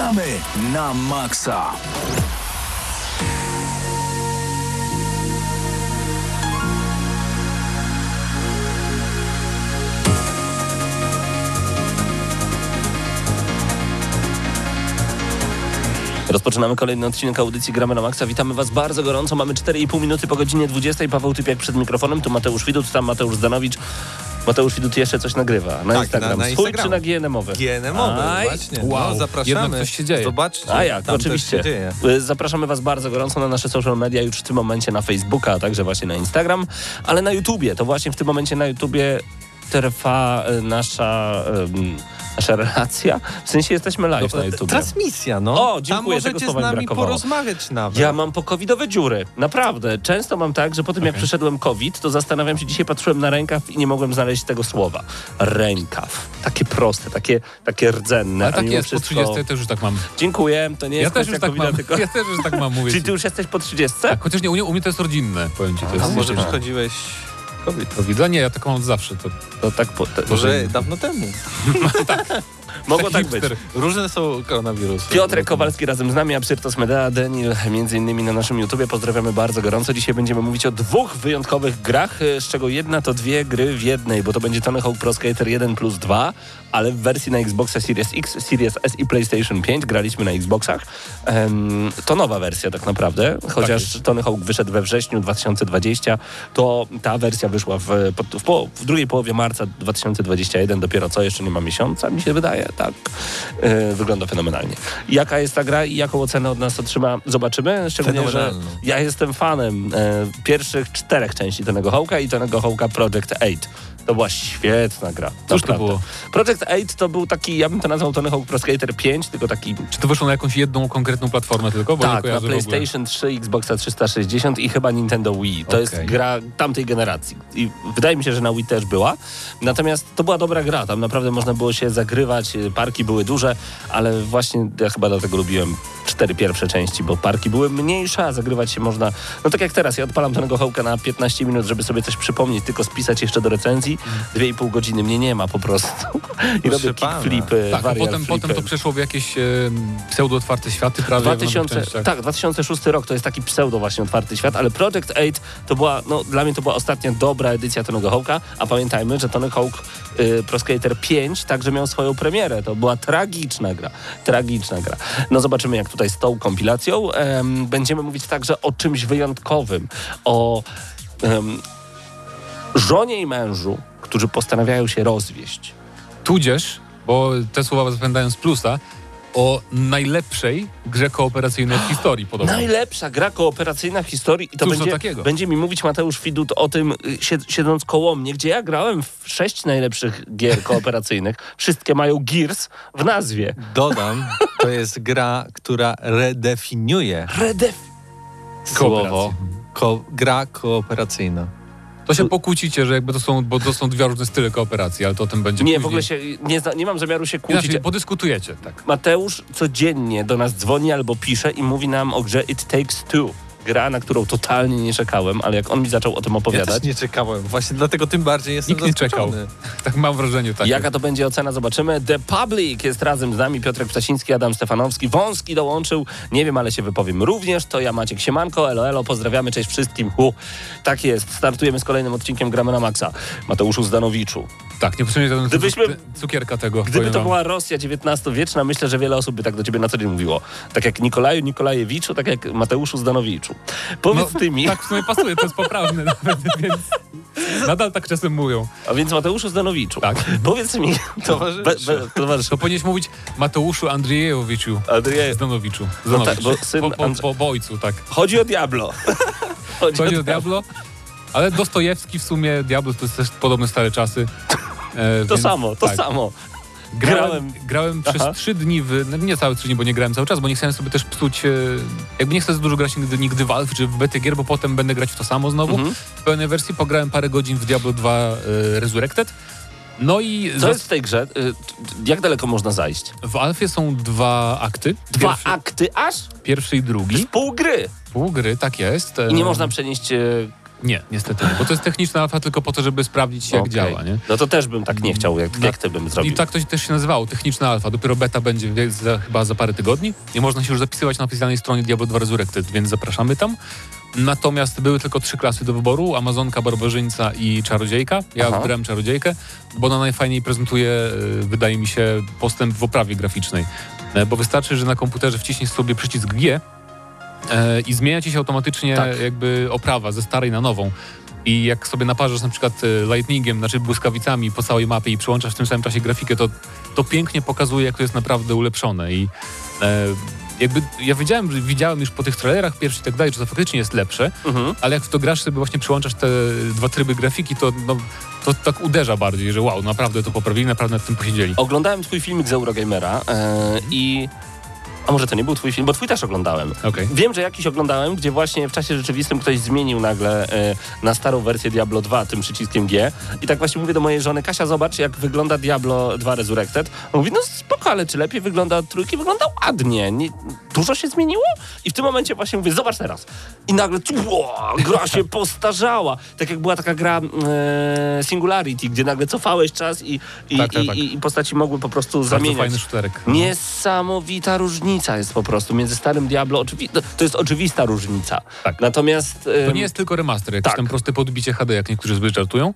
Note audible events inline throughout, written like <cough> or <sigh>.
Gramy na maksa! Rozpoczynamy kolejny odcinek audycji Gramy na Maxa. Witamy Was bardzo gorąco. Mamy 4,5 minuty po godzinie 20. Paweł Typiak przed mikrofonem. Tu Mateusz Widut, tam Mateusz Zdanowicz. Mateusz Widut jeszcze coś nagrywa. Na Tak, Instagram. na- na Swój Instagram. czy na GNM-owy? GNM-owy, Aj. właśnie. Wow, no, zapraszamy. jednak coś się dzieje. Zobaczcie, A jak, tam oczywiście. Też się dzieje. Y, Zapraszamy Was bardzo gorąco na nasze social media, już w tym momencie na Facebooka, a także właśnie na Instagram, ale na YouTubie. To właśnie w tym momencie na YouTubie trwa y, nasza, ym, nasza relacja. W sensie jesteśmy live na YouTubie. Transmisja, no. O, dziękuję, Tam tego możecie słowa z mi nami brakowało. porozmawiać nawet. Ja mam pokowidowe dziury. Naprawdę. Często mam tak, że po tym jak Okej. przeszedłem COVID, to zastanawiam się, dzisiaj patrzyłem na rękaw i nie mogłem znaleźć tego słowa. Rękaw. Takie proste, takie, takie rdzenne. Ale a tak jest, po wszystko... 30 też już tak mam. Dziękuję, to nie Ja jest też już tak COVID-a, mam. tylko... Ja też już tak mam mówić. Czyli ty już jesteś po 30? Tak, chociaż nie, u, mnie, u mnie to jest rodzinne, powiem ci. To A jest może jeszcze- przychodziłeś kobiet? to widza? Nie, ja tak mam od zawsze. To, To tak po, to, Może dawno temu. <laughs> Mogło tak hipster. być. Różne są koronawirusy. Piotrek Kowalski razem z nami, Absyrtos Medea, Denil między innymi na naszym YouTubie. Pozdrawiamy bardzo gorąco. Dzisiaj będziemy mówić o dwóch wyjątkowych grach, y, z czego jedna to dwie gry w jednej, bo to będzie Tony Hawk Pro Skater 1 plus 2, ale w wersji na Xboxa Series X, Series S i PlayStation 5 graliśmy na Xboxach. Em, to nowa wersja tak naprawdę, chociaż jest. Tony Hawk wyszedł we wrześniu 2020, to ta wersja wyszła w, w, po- w drugiej połowie marca 2021, dopiero co, jeszcze nie ma miesiąca, mi się wydaje, tak. E, wygląda fenomenalnie. Jaka jest ta gra i jaką ocenę od nas otrzyma, zobaczymy. Szczególnie, że ja jestem fanem e, pierwszych czterech części Tonego Hawka i Tonego Hawka Project 8. To była świetna gra. Cóż to było? Project 8 to był taki, ja bym to nazwał Tony Hawk Pro Skater 5, tylko taki czy to wyszło na jakąś jedną konkretną platformę tylko? Bo tak, na. PlayStation 3, Xboxa 360 i chyba Nintendo Wii. To jest Okej. gra tamtej generacji. I wydaje mi się, że na Wii też była. Natomiast to była dobra gra. Tam naprawdę można było się zagrywać. y, Parki były duże, ale właśnie ja chyba dlatego lubiłem cztery pierwsze części, bo parki były mniejsze, a zagrywać się można. No tak jak teraz, ja odpalam Tonego Hołka na 15 minut, żeby sobie coś przypomnieć, tylko spisać jeszcze do recenzji. Dwie i pół godziny mnie nie ma po prostu. I robię kickflipy, Tak, potem, potem flipy. to przeszło w jakieś e, pseudo-otwarte światy prawie. w nowych 2000, częściach. tak, 2006 rok to jest taki pseudo właśnie otwarty świat, ale Project 8 to była, no dla mnie to była ostatnia dobra edycja Tonego Hawka, a pamiętajmy, że Tony Hawk y, Pro Skater 5 także miał swoją premierę. To była tragiczna gra, tragiczna gra. No zobaczymy jak tutaj z tą kompilacją. Em, będziemy mówić także o czymś wyjątkowym, o em, żonie i mężu, którzy postanawiają się rozwieść. Tudzież, bo te słowa zapędają z plusa, o najlepszej grze kooperacyjnej w historii podobno. Najlepsza gra kooperacyjna w historii i to Cóż będzie, takiego? będzie mi mówić Mateusz Widut o tym, y, sied- siedząc koło mnie, gdzie ja grałem w sześć najlepszych gier <laughs> kooperacyjnych. Wszystkie mają Gears w nazwie. Dodam, to jest gra, która redefiniuje Redef... Słowo. ko gra kooperacyjna. To się pokłócicie, że jakby to są, bo to są dwie różne style kooperacji, ale to o tym będzie Nie, później. w ogóle się, nie, nie mam zamiaru się kłócić. Inaczej, podyskutujecie, tak. Mateusz codziennie do nas dzwoni albo pisze i mówi nam o grze It Takes Two. Gra, na którą totalnie nie czekałem, ale jak on mi zaczął o tym Ja opowiadać, też nie czekałem. Właśnie dlatego tym bardziej jestem Nikt nie czekał. <laughs> Tak mam wrażenie, tak. Jaka to będzie ocena, zobaczymy. The Public jest razem z nami, Piotrek Ptasiński, Adam Stefanowski. Wąski dołączył, nie wiem, ale się wypowiem również. To ja Maciek Siemanko, elo, elo, pozdrawiamy, cześć wszystkim. Hu. Tak jest, startujemy z kolejnym odcinkiem Gramy na Maxa. Mateuszu Zdanowiczu. Tak, nie potrzebuje ten Gdybyśmy- cuk- cukierka tego. Gdyby to była Rosja XIX-wieczna, myślę, że wiele osób by tak do ciebie na co dzień mówiło. Tak jak Nikolaju Nikolajewiczu, tak jak Mateuszu Zdanowiczu. Powiedz ty mi, Tak, w sumie pasuje, to jest poprawne <laughs> nawet, więc nadal tak czasem mówią. a więc Mateuszu Zdanowiczu, Tak. powiedz mi, Towarzyszu. Be- be- towarzyszu, To powinieneś mówić Mateuszu Andrzejewiczu. Andrzej, Zdanowiczu. No tak, bo syn po, po, po, po ojcu, tak. chodzi o Diablo. Chodzi <laughs> Chodzi o Diablo, ale Dostojewski w sumie, Diablo to jest też podobne stare czasy. E, To więc samo, to tak. samo. Grałem, Grałem- przez trzy dni, w, no nie całe trzy dni, bo nie grałem cały czas, bo nie chciałem sobie też psuć, e, jakby nie chcę za dużo grać nigdy, nigdy w Alph czy w bety gier, bo potem będę grać w to samo znowu. Mhm. W pełnej wersji pograłem parę godzin w Diablo 2 e, Resurrected. No i Co jest w tej grze? Y, Jak daleko można zajść? w Alfie są dwa akty. Dwa Pierwszy, akty aż? pierwszy i Z drugi. pół gry. Pół gry, tak jest. I nie E, można przenieść e, Nie, niestety nie, bo to jest techniczna alfa tylko po to, żeby sprawdzić jak Okej. działa, nie? No to też bym tak nie chciał, jak, Na- jak ty bym zrobił. I tak to się też się nazywało, techniczna alfa. Dopiero beta będzie za, chyba za parę tygodni i można się już zapisywać na oficjalnej stronie Diablo 2 Resurrected, więc zapraszamy tam. Natomiast były tylko trzy klasy do wyboru, Amazonka, Barbarzyńca i Czarodziejka. Ja Aha. wybrałem Czarodziejkę, bo ona najfajniej prezentuje, e, wydaje mi się, postęp w oprawie graficznej. E, Bo wystarczy, że na komputerze wciśniesz sobie przycisk G e, i zmienia ci się automatycznie Tak. jakby oprawa ze starej na nową. I jak sobie naparzasz na przykład e, lightningiem, znaczy błyskawicami po całej mapie i przyłączasz w tym samym czasie grafikę, to, to pięknie pokazuje, jak to jest naprawdę ulepszone. I e, jakby ja wiedziałem, widziałem już po tych trailerach pierwszych i tak dalej, że to faktycznie jest lepsze, Mhm. ale jak w to grasz sobie właśnie przyłączasz te dwa tryby grafiki, to, no, to tak uderza bardziej, że wow, naprawdę to poprawili, naprawdę nad tym posiedzieli. Oglądałem twój filmik z Eurogamera e, i... A może to nie był twój film, bo twój też oglądałem. Okej. Wiem, że jakiś oglądałem, gdzie właśnie w czasie rzeczywistym ktoś zmienił nagle e, na starą wersję Diablo 2 tym przyciskiem G. I tak właśnie mówię do mojej żony, Kasia, zobacz jak wygląda Diablo 2 Resurrected. On mówi, no spoko, ale czy lepiej wygląda od trójki? Wygląda ładnie. Nie, dużo się zmieniło? I w tym momencie właśnie mówię, zobacz teraz. I nagle ua, gra się <laughs> postarzała. Tak jak była taka gra e, Singularity, gdzie nagle cofałeś czas i, i, Tak, tak, i, tak. i, i postaci mogły po prostu Bardzo zamieniać. fajny shooterek. Niesamowita różnica jest po prostu między starym Diablo. Oczywi- to- to jest oczywista różnica. Tak. Natomiast. To em, nie jest tylko remaster, jakieś tak. tam proste podbicie HD, jak niektórzy zbyt żartują.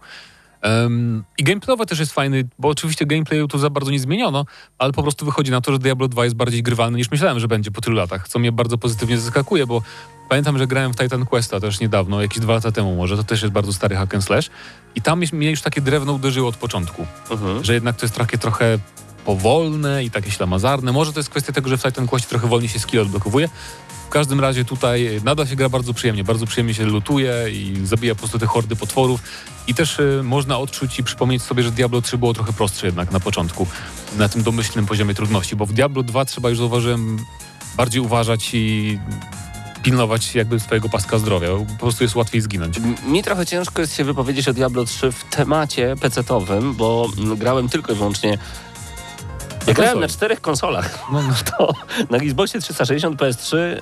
Um, I gameplayowo też jest fajny, bo oczywiście gameplayu tu za bardzo nie zmieniono, ale po prostu wychodzi na to, że Diablo 2 jest bardziej grywalny niż myślałem, że będzie po tylu latach, co mnie bardzo pozytywnie zaskakuje, bo pamiętam, że grałem w Titan Questa też niedawno, jakieś dwa lata temu może, to też jest bardzo stary hack and slash i tam mnie już takie drewno uderzyło od początku, mhm. że jednak to jest takie trochę powolne i takie ślamazarne. Może to jest kwestia tego, że w Titan Questie trochę wolniej się skill odblokowuje. W każdym razie tutaj nadal się gra bardzo przyjemnie, bardzo przyjemnie się lutuje i zabija po prostu te hordy potworów. I też y, można odczuć i przypomnieć sobie, że Diablo 3 było trochę prostsze jednak na początku, na tym domyślnym poziomie trudności, bo w Diablo 2 trzeba już zauważyłem bardziej uważać i pilnować jakby swojego paska zdrowia. Po prostu jest łatwiej zginąć. Mi trochę ciężko jest się wypowiedzieć o Diablo 3 w temacie PC-owym, bo grałem tylko i wyłącznie. Ja grałem na czterech konsolach. No, no, To na Xboxie 360, PS3, y,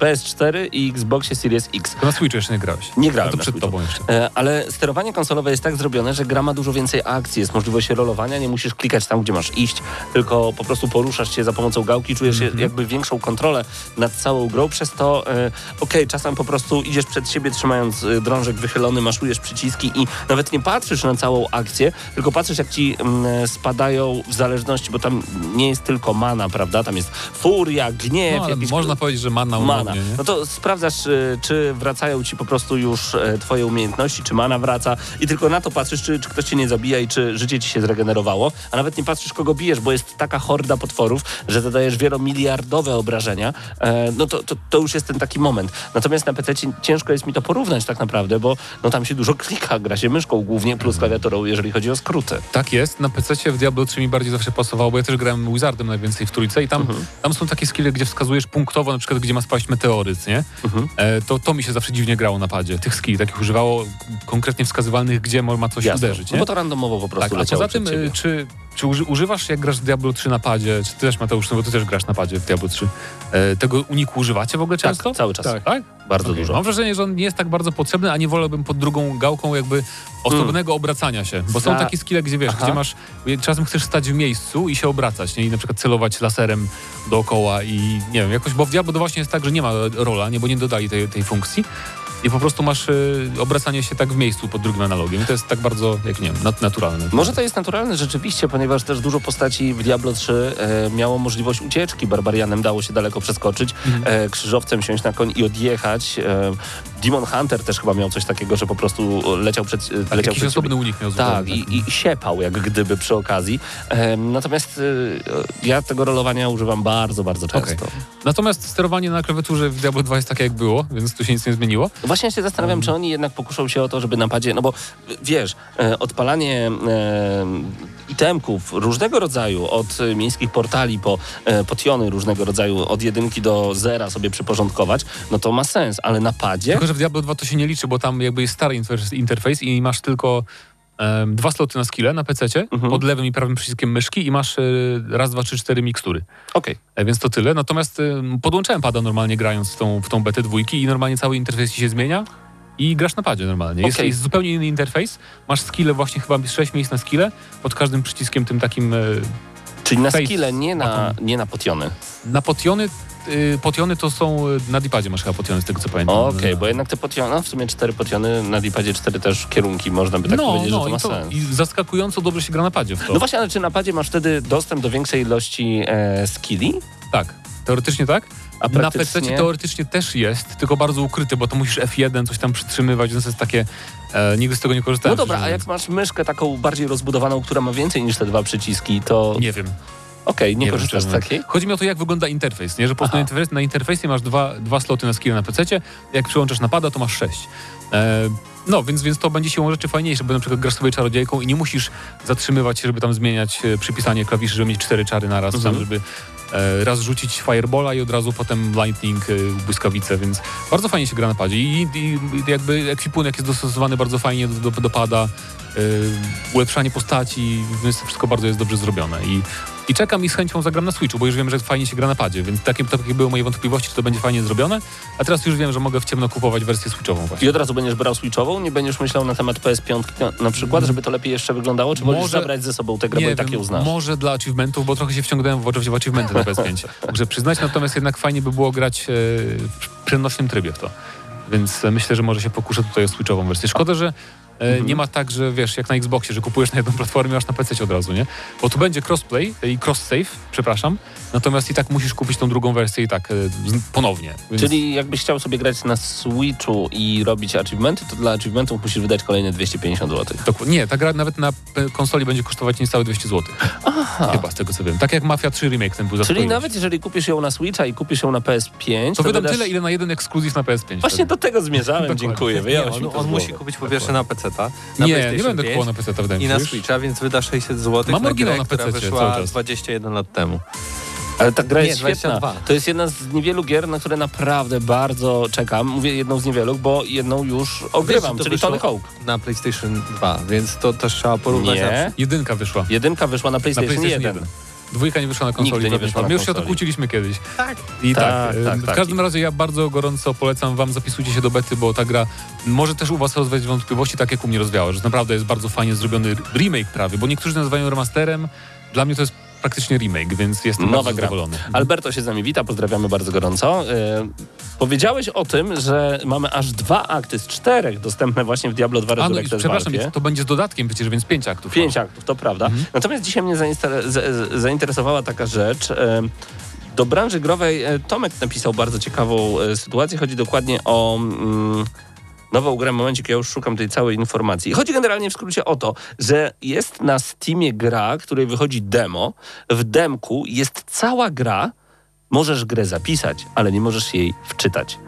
PS4 i Xboxie Series X. to na Switchu jeszcze nie grałeś. Nie grałem to przed tobą jeszcze. E, Ale sterowanie konsolowe jest tak zrobione, że gra ma dużo więcej akcji, jest możliwość rolowania, nie musisz klikać tam, gdzie masz iść, tylko po prostu poruszasz się za pomocą gałki, czujesz Mhm. się jakby większą kontrolę nad całą grą, przez to e, okej, czasem po prostu idziesz przed siebie trzymając e, drążek wychylony, maszujesz przyciski i nawet nie patrzysz na całą akcję, tylko patrzysz jak ci mm, spadają w zależności, bo tam nie jest tylko mana, prawda, tam jest furia, gniew, No, jakiś można powiedzieć, że mana mana. umownie, nie? No to sprawdzasz, y, czy wracają ci po prostu już e, twoje umiejętności, czy mana wraca i tylko na to patrzysz, czy, czy ktoś cię nie zabija i czy życie ci się zregenerowało, a nawet nie patrzysz, kogo bijesz, bo jest taka horda potworów, że zadajesz wielomiliardowe obrażenia, e, no to, to, to już jest ten taki moment. Natomiast na PC ciężko jest mi to porównać tak naprawdę, bo no tam się dużo klika, gra się myszką głównie, plus klawiaturą, jeżeli chodzi o skróty. Tak jest, na PC w Diablo 3 mi bardziej zawsze pasowało, bo ja też grałem Wizardem najwięcej w trójce i tam, Mhm. tam są takie skille, gdzie wskazujesz punktowo na przykład, gdzie ma spaść meteoryt, nie? Mhm. E, to, to mi się zawsze dziwnie grało na padzie. Tych skilli takich używało konkretnie wskazywalnych, gdzie ma coś Jasne. uderzyć, No nie? bo to randomowo po prostu tak, a poza tym, e, czy, czy uży, używasz, jak grasz w Diablo 3 na padzie, czy ty też Mateusz, no bo ty też grasz na padzie w Diablo 3, e, tego uniku używacie w ogóle Tak, często? cały czas. Tak? Bardzo Okej. dużo. Mam wrażenie, że on nie jest tak bardzo potrzebny, a nie wolałbym pod drugą gałką jakby osobnego obracania się. Bo są Za- takie skille, gdzie wiesz, Aha. gdzie masz, czasem chcesz stać w miejscu i się obracać, nie? I na przykład celować laserem dookoła i nie wiem, jakoś, bo w Diablo to właśnie jest tak, że nie ma rola, nie, bo nie dodali tej, tej funkcji. I po prostu masz y, obracanie się tak w miejscu pod drugim analogiem. I to jest tak bardzo, jak nie wiem, nat naturalne. Może to jest naturalne rzeczywiście, ponieważ też dużo postaci w Diablo 3 e, miało możliwość ucieczki. Barbarianem dało się daleko przeskoczyć, Mhm. e, krzyżowcem siąść na koń i odjechać. E, Demon Hunter też chyba miał coś takiego, że po prostu leciał przed, e, Tak, leciał jakiś przed osobny unik miał Tak, zupełnie, i, i siepał jak gdyby przy okazji. E, natomiast e, ja tego rolowania używam bardzo, bardzo często. Okej. Natomiast sterowanie na klawiaturze w Diablo 2 jest takie, jak było, więc tu się nic nie zmieniło. Właśnie się zastanawiam, czy oni jednak pokuszą się o to, żeby napadzie, no bo wiesz, e, odpalanie e, itemków różnego rodzaju, od miejskich portali po e, potiony różnego rodzaju, od jedynki do zera sobie przyporządkować, no to ma sens, ale napadzie? Tylko, że w Diablo 2 to się nie liczy, bo tam jakby jest stary interfejs i masz tylko em, dwa sloty na skille na PC, Mhm. pod lewym i prawym przyciskiem myszki i masz y, raz, dwa, trzy, cztery mikstury. Okej. E, więc to tyle. Natomiast y, podłączałem pada normalnie grając w tą, w tą betę dwójki i normalnie cały interfejs się zmienia. i grasz na padzie normalnie. Jest, Okej. jest zupełnie inny interfejs. Masz skille właśnie chyba 6 miejsc na skille, pod każdym przyciskiem tym takim e, Czyli na Face skille, nie na, nie na potiony. na potiony. y, Potiony to są y, na dipadzie masz chyba potiony z tego co pamiętam. Okej, bo jednak te potiony, no w sumie cztery potiony, na dipadzie cztery też kierunki, można by tak no, powiedzieć, no, że to ma i, to, sens. i zaskakująco dobrze się gra na padzie w to. No właśnie, ale czy na padzie masz wtedy dostęp do większej ilości e, skilli? Tak, teoretycznie tak. A Na. PC teoretycznie też jest, tylko bardzo ukryty, bo to musisz F1 coś tam przytrzymywać, więc to jest takie. E, nigdy z tego nie korzystałem. No dobra, a jak masz myszkę taką bardziej rozbudowaną, która ma więcej niż te dwa przyciski, to okej, Nie wiem. nie, wiem, korzystasz z takiej? Chodzi mi o to, jak wygląda interfejs, nie? że po prostu na interfejsie masz dwa, dwa sloty na skill na PC, jak przyłączasz napada, to masz sześć. E, no, więc, więc to będzie siłą rzeczy fajniejsze, bo na przykład grasz sobie czarodziejką i nie musisz zatrzymywać się, żeby tam zmieniać e, przypisanie klawiszy, żeby mieć cztery czary na raz, Mhm. tam, żeby e, raz rzucić firebola i od razu potem lightning, e, błyskawice, więc bardzo fajnie się gra na padzie i, i, i jakby ekwipunek jest dostosowany bardzo fajnie do, do, do pada, e, ulepszanie postaci, więc wszystko bardzo jest dobrze zrobione i i czekam i z chęcią zagram na Switchu, bo już wiem, że fajnie się gra na padzie, więc takie, takie były moje wątpliwości, czy to będzie fajnie zrobione. A teraz już wiem, że mogę w ciemno kupować wersję Switchową właśnie. I od razu będziesz brał switchową? Nie będziesz myślał na temat PS5 na, na przykład, żeby to lepiej jeszcze wyglądało? Czy możesz Może- zabrać ze sobą tę grę, bo i tak może dla achievementów, bo trochę się wciągnąłem w, w achievementy na PS5. <laughs> Muszę przyznać, natomiast jednak fajnie by było grać e, w przenośnym trybie w to. Więc myślę, że może się pokuszę tutaj o Switchową wersję. Szkoda, że Mhm. nie ma tak, że wiesz, jak na Xboxie, że kupujesz na jedną platformę, aż na PC od razu, nie? Bo tu będzie crossplay i cross-save, przepraszam, natomiast i tak musisz kupić tą drugą wersję i tak e, ponownie. Więc... Czyli jakbyś chciał sobie grać na Switchu i robić achievementy, to dla achievementów musisz wydać kolejne 250 zł. Dokładnie. Nie, ta gra nawet na e, konsoli będzie kosztować niecałe 200 zł. Chyba z tego co wiem. Tak jak Mafia 3 Remake ten był za Czyli 100 ileś. nawet jeżeli kupisz ją na Switcha i kupisz ją na PS5, To wydam wydasz... tyle, ile na jeden ekskluzyw na PS5. Właśnie wtedy. do tego zmierzałem, dziękuję. Nie, Wyjąłeś to on musi kupić po pierwsze na PC, na Nie, nie będę 5 kupował na PC, wydaje mi i na. Switcha, więc wyda 600 zł Mam na oryginał grę, na która PC wyszła cały czas. 21 lat temu. Ale ta gra Nie, jest świetna. 22. To jest jedna z niewielu gier, na które naprawdę bardzo czekam. Mówię jedną z niewielu, bo jedną już ogrywam, to czyli Tony Hawk. Na PlayStation 2, więc to też trzeba porównać. Nie. Jedynka wyszła. Jedynka wyszła na Na PlayStation, PlayStation 1. 1. Dwójka nie wyszła na konsoli. Nigdy nie wyszła na platformie. Już się o to kłóciliśmy kiedyś. Tak. I Tak, tak, tak, e, w tak. każdym razie ja bardzo gorąco polecam wam, zapisujcie się do bety, bo ta gra może też u was rozwiać wątpliwości, tak jak u mnie rozwiała, że naprawdę jest bardzo fajnie zrobiony remake prawie, bo niektórzy nazywają remasterem, dla mnie to jest praktycznie remake, więc jestem Nowa bardzo gra. zadowolony. Alberto się z nami wita, pozdrawiamy bardzo gorąco. E, powiedziałeś o tym, że mamy aż dwa akty z czterech dostępne właśnie w Diablo 2 A no Resurrected przepraszam, Valve. to będzie z dodatkiem przecież, więc pięć aktów. Pięć mam. aktów, to prawda. Mhm. Natomiast dzisiaj mnie zainteresowała taka rzecz. e, Do branży growej e, Tomek napisał bardzo ciekawą sytuację. Chodzi dokładnie o mm, nową grę. Momencik, ja już szukam tej całej informacji. Chodzi generalnie w skrócie o to, że jest na Steamie gra, której wychodzi demo. W demku jest cała gra. Możesz grę zapisać, ale nie możesz jej wczytać.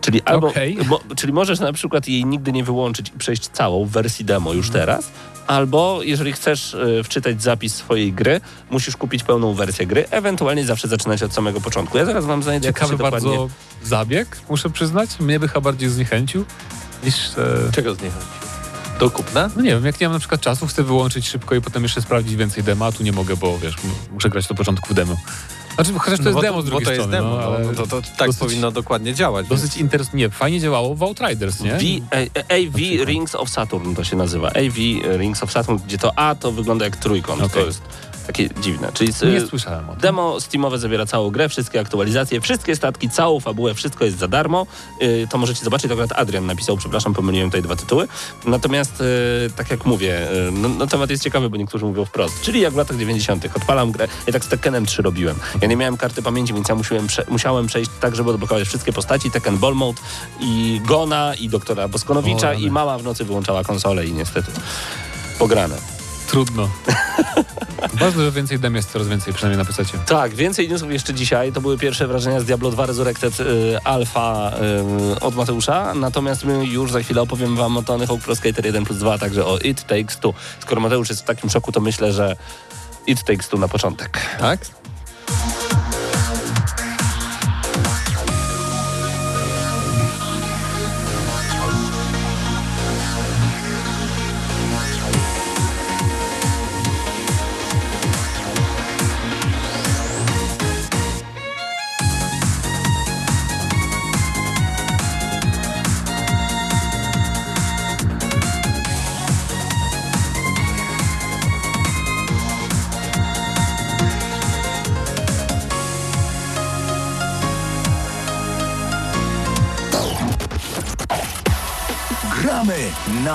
Czyli albo, Okej. mo, czyli możesz na przykład jej nigdy nie wyłączyć i przejść całą w wersji demo już teraz, albo jeżeli chcesz e, wczytać zapis swojej gry, musisz kupić pełną wersję gry, ewentualnie zawsze zaczynać od samego początku. Ja zaraz wam znajdę Ciekawy dokładnie. bardzo zabieg, muszę przyznać. Mnie by chyba bardziej zniechęcił niż... E, Czego zniechęcił? Do kupna? no nie wiem, jak nie mam na przykład czasu, chcę wyłączyć szybko i potem jeszcze sprawdzić więcej dema, a tu nie mogę, bo wiesz, muszę grać do początku w demo. Znaczy, chociaż to jest bo demo z bo drugiej to jest strony, demo, no, no, no to, to tak dosyć- powinno dokładnie działać. dosyć interes... Nie, fajnie działało w Outriders, nie? V, e, AV przykład. Rings of Saturn to się nazywa. AV Rings of Saturn, gdzie to A to wygląda jak trójkąt. To Okej. jest takie dziwne. Czyli Nie słyszałem o tym. Demo Steamowe zawiera całą grę, wszystkie aktualizacje, wszystkie statki, całą fabułę, wszystko jest za darmo. Yy, to możecie zobaczyć, to akurat Adrian napisał, przepraszam, pomyliłem tutaj dwa tytuły. Natomiast, yy, tak jak mówię, yy, no, no temat jest ciekawy, bo niektórzy mówią wprost. Czyli jak w latach 90. odpalam grę, ja tak z Tekkenem 3 robiłem. Ja nie miałem karty pamięci, więc ja musiałem, prze, musiałem przejść tak, żeby odblokować wszystkie postaci, Tekken Ball Mode i Gona i doktora Boskonowicza O, i mama w nocy wyłączała konsolę i niestety pograne. Trudno. <laughs> Ważne, że więcej dem jest coraz więcej, przynajmniej na PC. Tak, więcej newsów jeszcze dzisiaj. To były pierwsze wrażenia z Diablo 2 Resurrected y, Alpha y, od Mateusza. Natomiast my już za chwilę opowiem wam o Tony Hawk Pro Skater 1 plus 2, także o It Takes Two. Skoro Mateusz jest w takim szoku, to myślę, że It Takes Two na początek. Tak?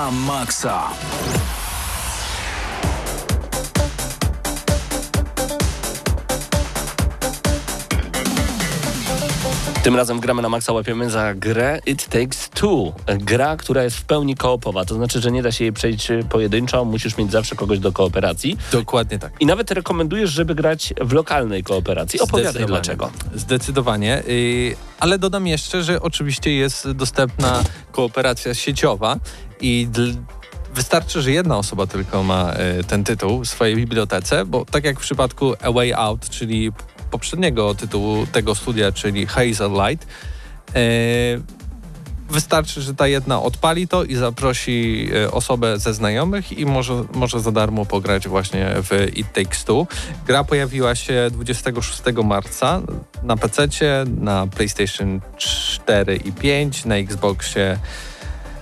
Na Tym razem gramy na maksa, łapiemy za grę It Takes Two. Gra, która jest w pełni koopowa, to znaczy, że nie da się jej przejść pojedynczo, musisz mieć zawsze kogoś do kooperacji. Dokładnie tak. I nawet rekomendujesz, żeby grać w lokalnej kooperacji. Opowiadaj dlaczego. Zdecydowanie. Yy, ale dodam jeszcze, że oczywiście jest dostępna kooperacja sieciowa i wystarczy, że jedna osoba tylko ma y, ten tytuł w swojej bibliotece, bo tak jak w przypadku A Way Out, czyli poprzedniego tytułu tego studia, czyli Hazel Light, yy, Wystarczy, że ta jedna odpali to i zaprosi e, osobę ze znajomych i może, może za darmo pograć właśnie w It Takes Two. Gra pojawiła się 26 marca na PC, na PlayStation 4 i 5, na Xboxie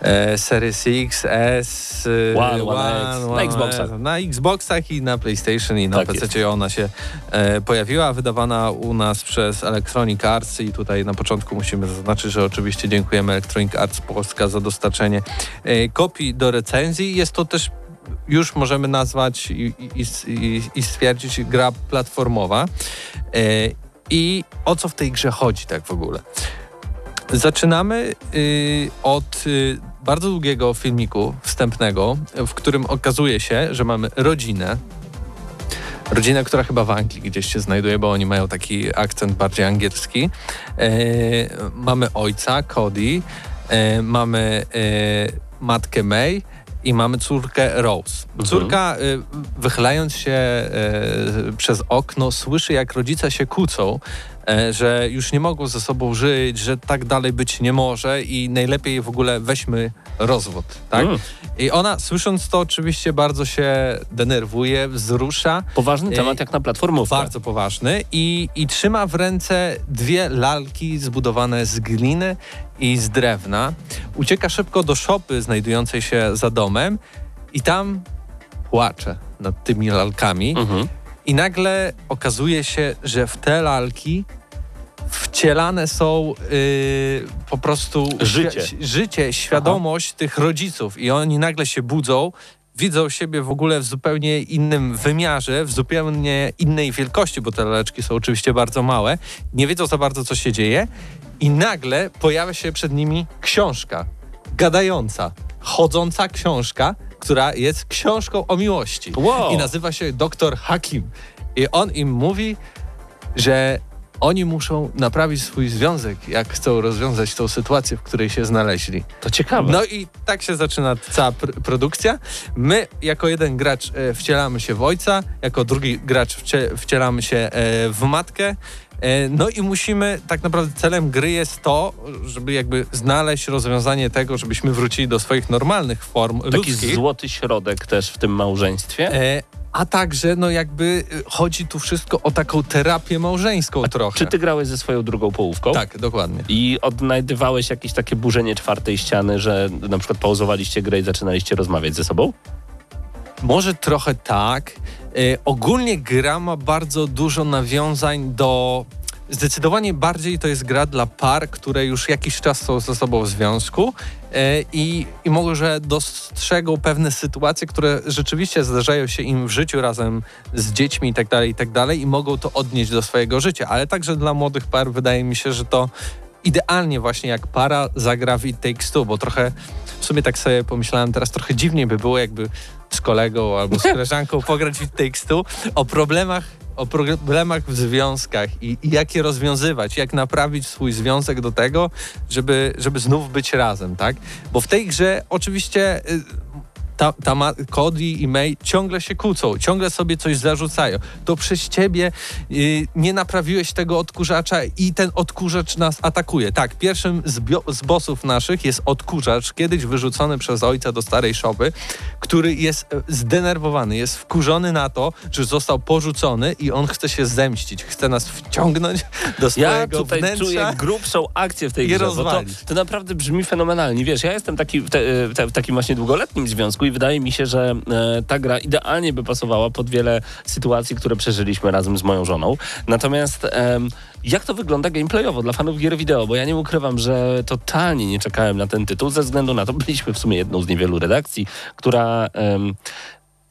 e, Series X, S, e, One, One X, na Xboxach. Na Xboxach i na PlayStation i na Tak PC ona się e, pojawiła, wydawana u nas przez Electronic Arts i tutaj na początku musimy zaznaczyć, że oczywiście dziękujemy Electronic Arts Polska za dostarczenie e, kopii do recenzji. Jest to też już możemy nazwać i, i, i, i stwierdzić gra platformowa. E, I o co w tej grze chodzi tak w ogóle? Zaczynamy y, od y, bardzo długiego filmiku wstępnego, w którym okazuje się, że mamy rodzinę. Rodzinę, która chyba w Anglii gdzieś się znajduje, bo oni mają taki akcent bardziej angielski. E, mamy ojca, Cody, e, mamy e, matkę May i mamy córkę Rose. Córka, y, wychylając się e, przez okno, słyszy, jak rodzice się kłócą, że już nie mogą ze sobą żyć, że tak dalej być nie może i najlepiej w ogóle weźmy rozwód, tak? Mm. I ona, słysząc to, oczywiście bardzo się denerwuje, wzrusza. Poważny Ej, temat jak na platformówkę. Bardzo poważny i, i trzyma w ręce dwie lalki zbudowane z gliny i z drewna. Ucieka szybko do szopy znajdującej się za domem i tam płacze nad tymi lalkami. Mhm. I nagle okazuje się, że w te lalki wcielane są yy, po prostu Życie. świ- życie, świadomość tych rodziców. I oni nagle się budzą, widzą siebie w ogóle w zupełnie innym wymiarze, w zupełnie innej wielkości, bo te laleczki są oczywiście bardzo małe, nie wiedzą za bardzo co się dzieje. I nagle pojawia się przed nimi książka, gadająca, chodząca książka, która jest książką o miłości Wow. i nazywa się Doktor Hakim. I on im mówi, że oni muszą naprawić swój związek, jak chcą rozwiązać tą sytuację, w której się znaleźli. To ciekawe. No i tak się zaczyna cała pr- produkcja. My, jako jeden gracz, e, wcielamy się w ojca, jako drugi gracz wcie- wcielamy się e, w matkę. E, No i musimy, tak naprawdę celem gry jest to, żeby jakby znaleźć rozwiązanie tego, żebyśmy wrócili do swoich normalnych form Taki ludzkich. złoty środek też w tym małżeństwie. A także, no jakby e, chodzi tu wszystko o taką terapię małżeńską trochę. Czy ty grałeś ze swoją drugą połówką? Tak, dokładnie. I odnajdywałeś jakieś takie burzenie czwartej ściany, że na przykład pauzowaliście grę i zaczynaliście rozmawiać ze sobą? Może trochę tak. E, ogólnie gra ma bardzo dużo nawiązań do. Zdecydowanie bardziej to jest gra dla par, które już jakiś czas są ze sobą w związku e, i, i może dostrzegą pewne sytuacje, które rzeczywiście zdarzają się im w życiu razem z dziećmi i tak dalej, i tak i mogą to odnieść do swojego życia. Ale także dla młodych par wydaje mi się, że to idealnie właśnie jak para zagra w It Takes Two, bo trochę w sumie tak sobie pomyślałem teraz trochę dziwniej by było jakby z kolegą albo z <laughs> koleżanką pograć w Two o problemach o problemach w związkach i, i jak je rozwiązywać, jak naprawić swój związek do tego, żeby, żeby znów być razem, tak? Bo w tej grze oczywiście y, ta, ta ma, Cody i May ciągle się kłócą, ciągle sobie coś zarzucają. To przez ciebie y, nie naprawiłeś tego odkurzacza i ten odkurzacz nas atakuje. Tak, pierwszym z, bio, z bossów naszych jest odkurzacz, kiedyś wyrzucony przez ojca do starej szopy, który jest e, zdenerwowany, jest wkurzony na to, że został porzucony i on chce się zemścić, chce nas wciągnąć <laughs> do Ja swojego tutaj wnętrza. czuję grubszą akcję w tej grze, to, to naprawdę brzmi fenomenalnie. Wiesz, ja jestem taki, te, w, te, w takim właśnie długoletnim związku i wydaje mi się, że e, ta gra idealnie by pasowała pod wiele sytuacji, które przeżyliśmy razem z moją żoną. Natomiast jak to wygląda gameplayowo dla fanów gier wideo? Bo ja nie ukrywam, że totalnie nie czekałem na ten tytuł ze względu na to, byliśmy w sumie jedną z niewielu redakcji, która...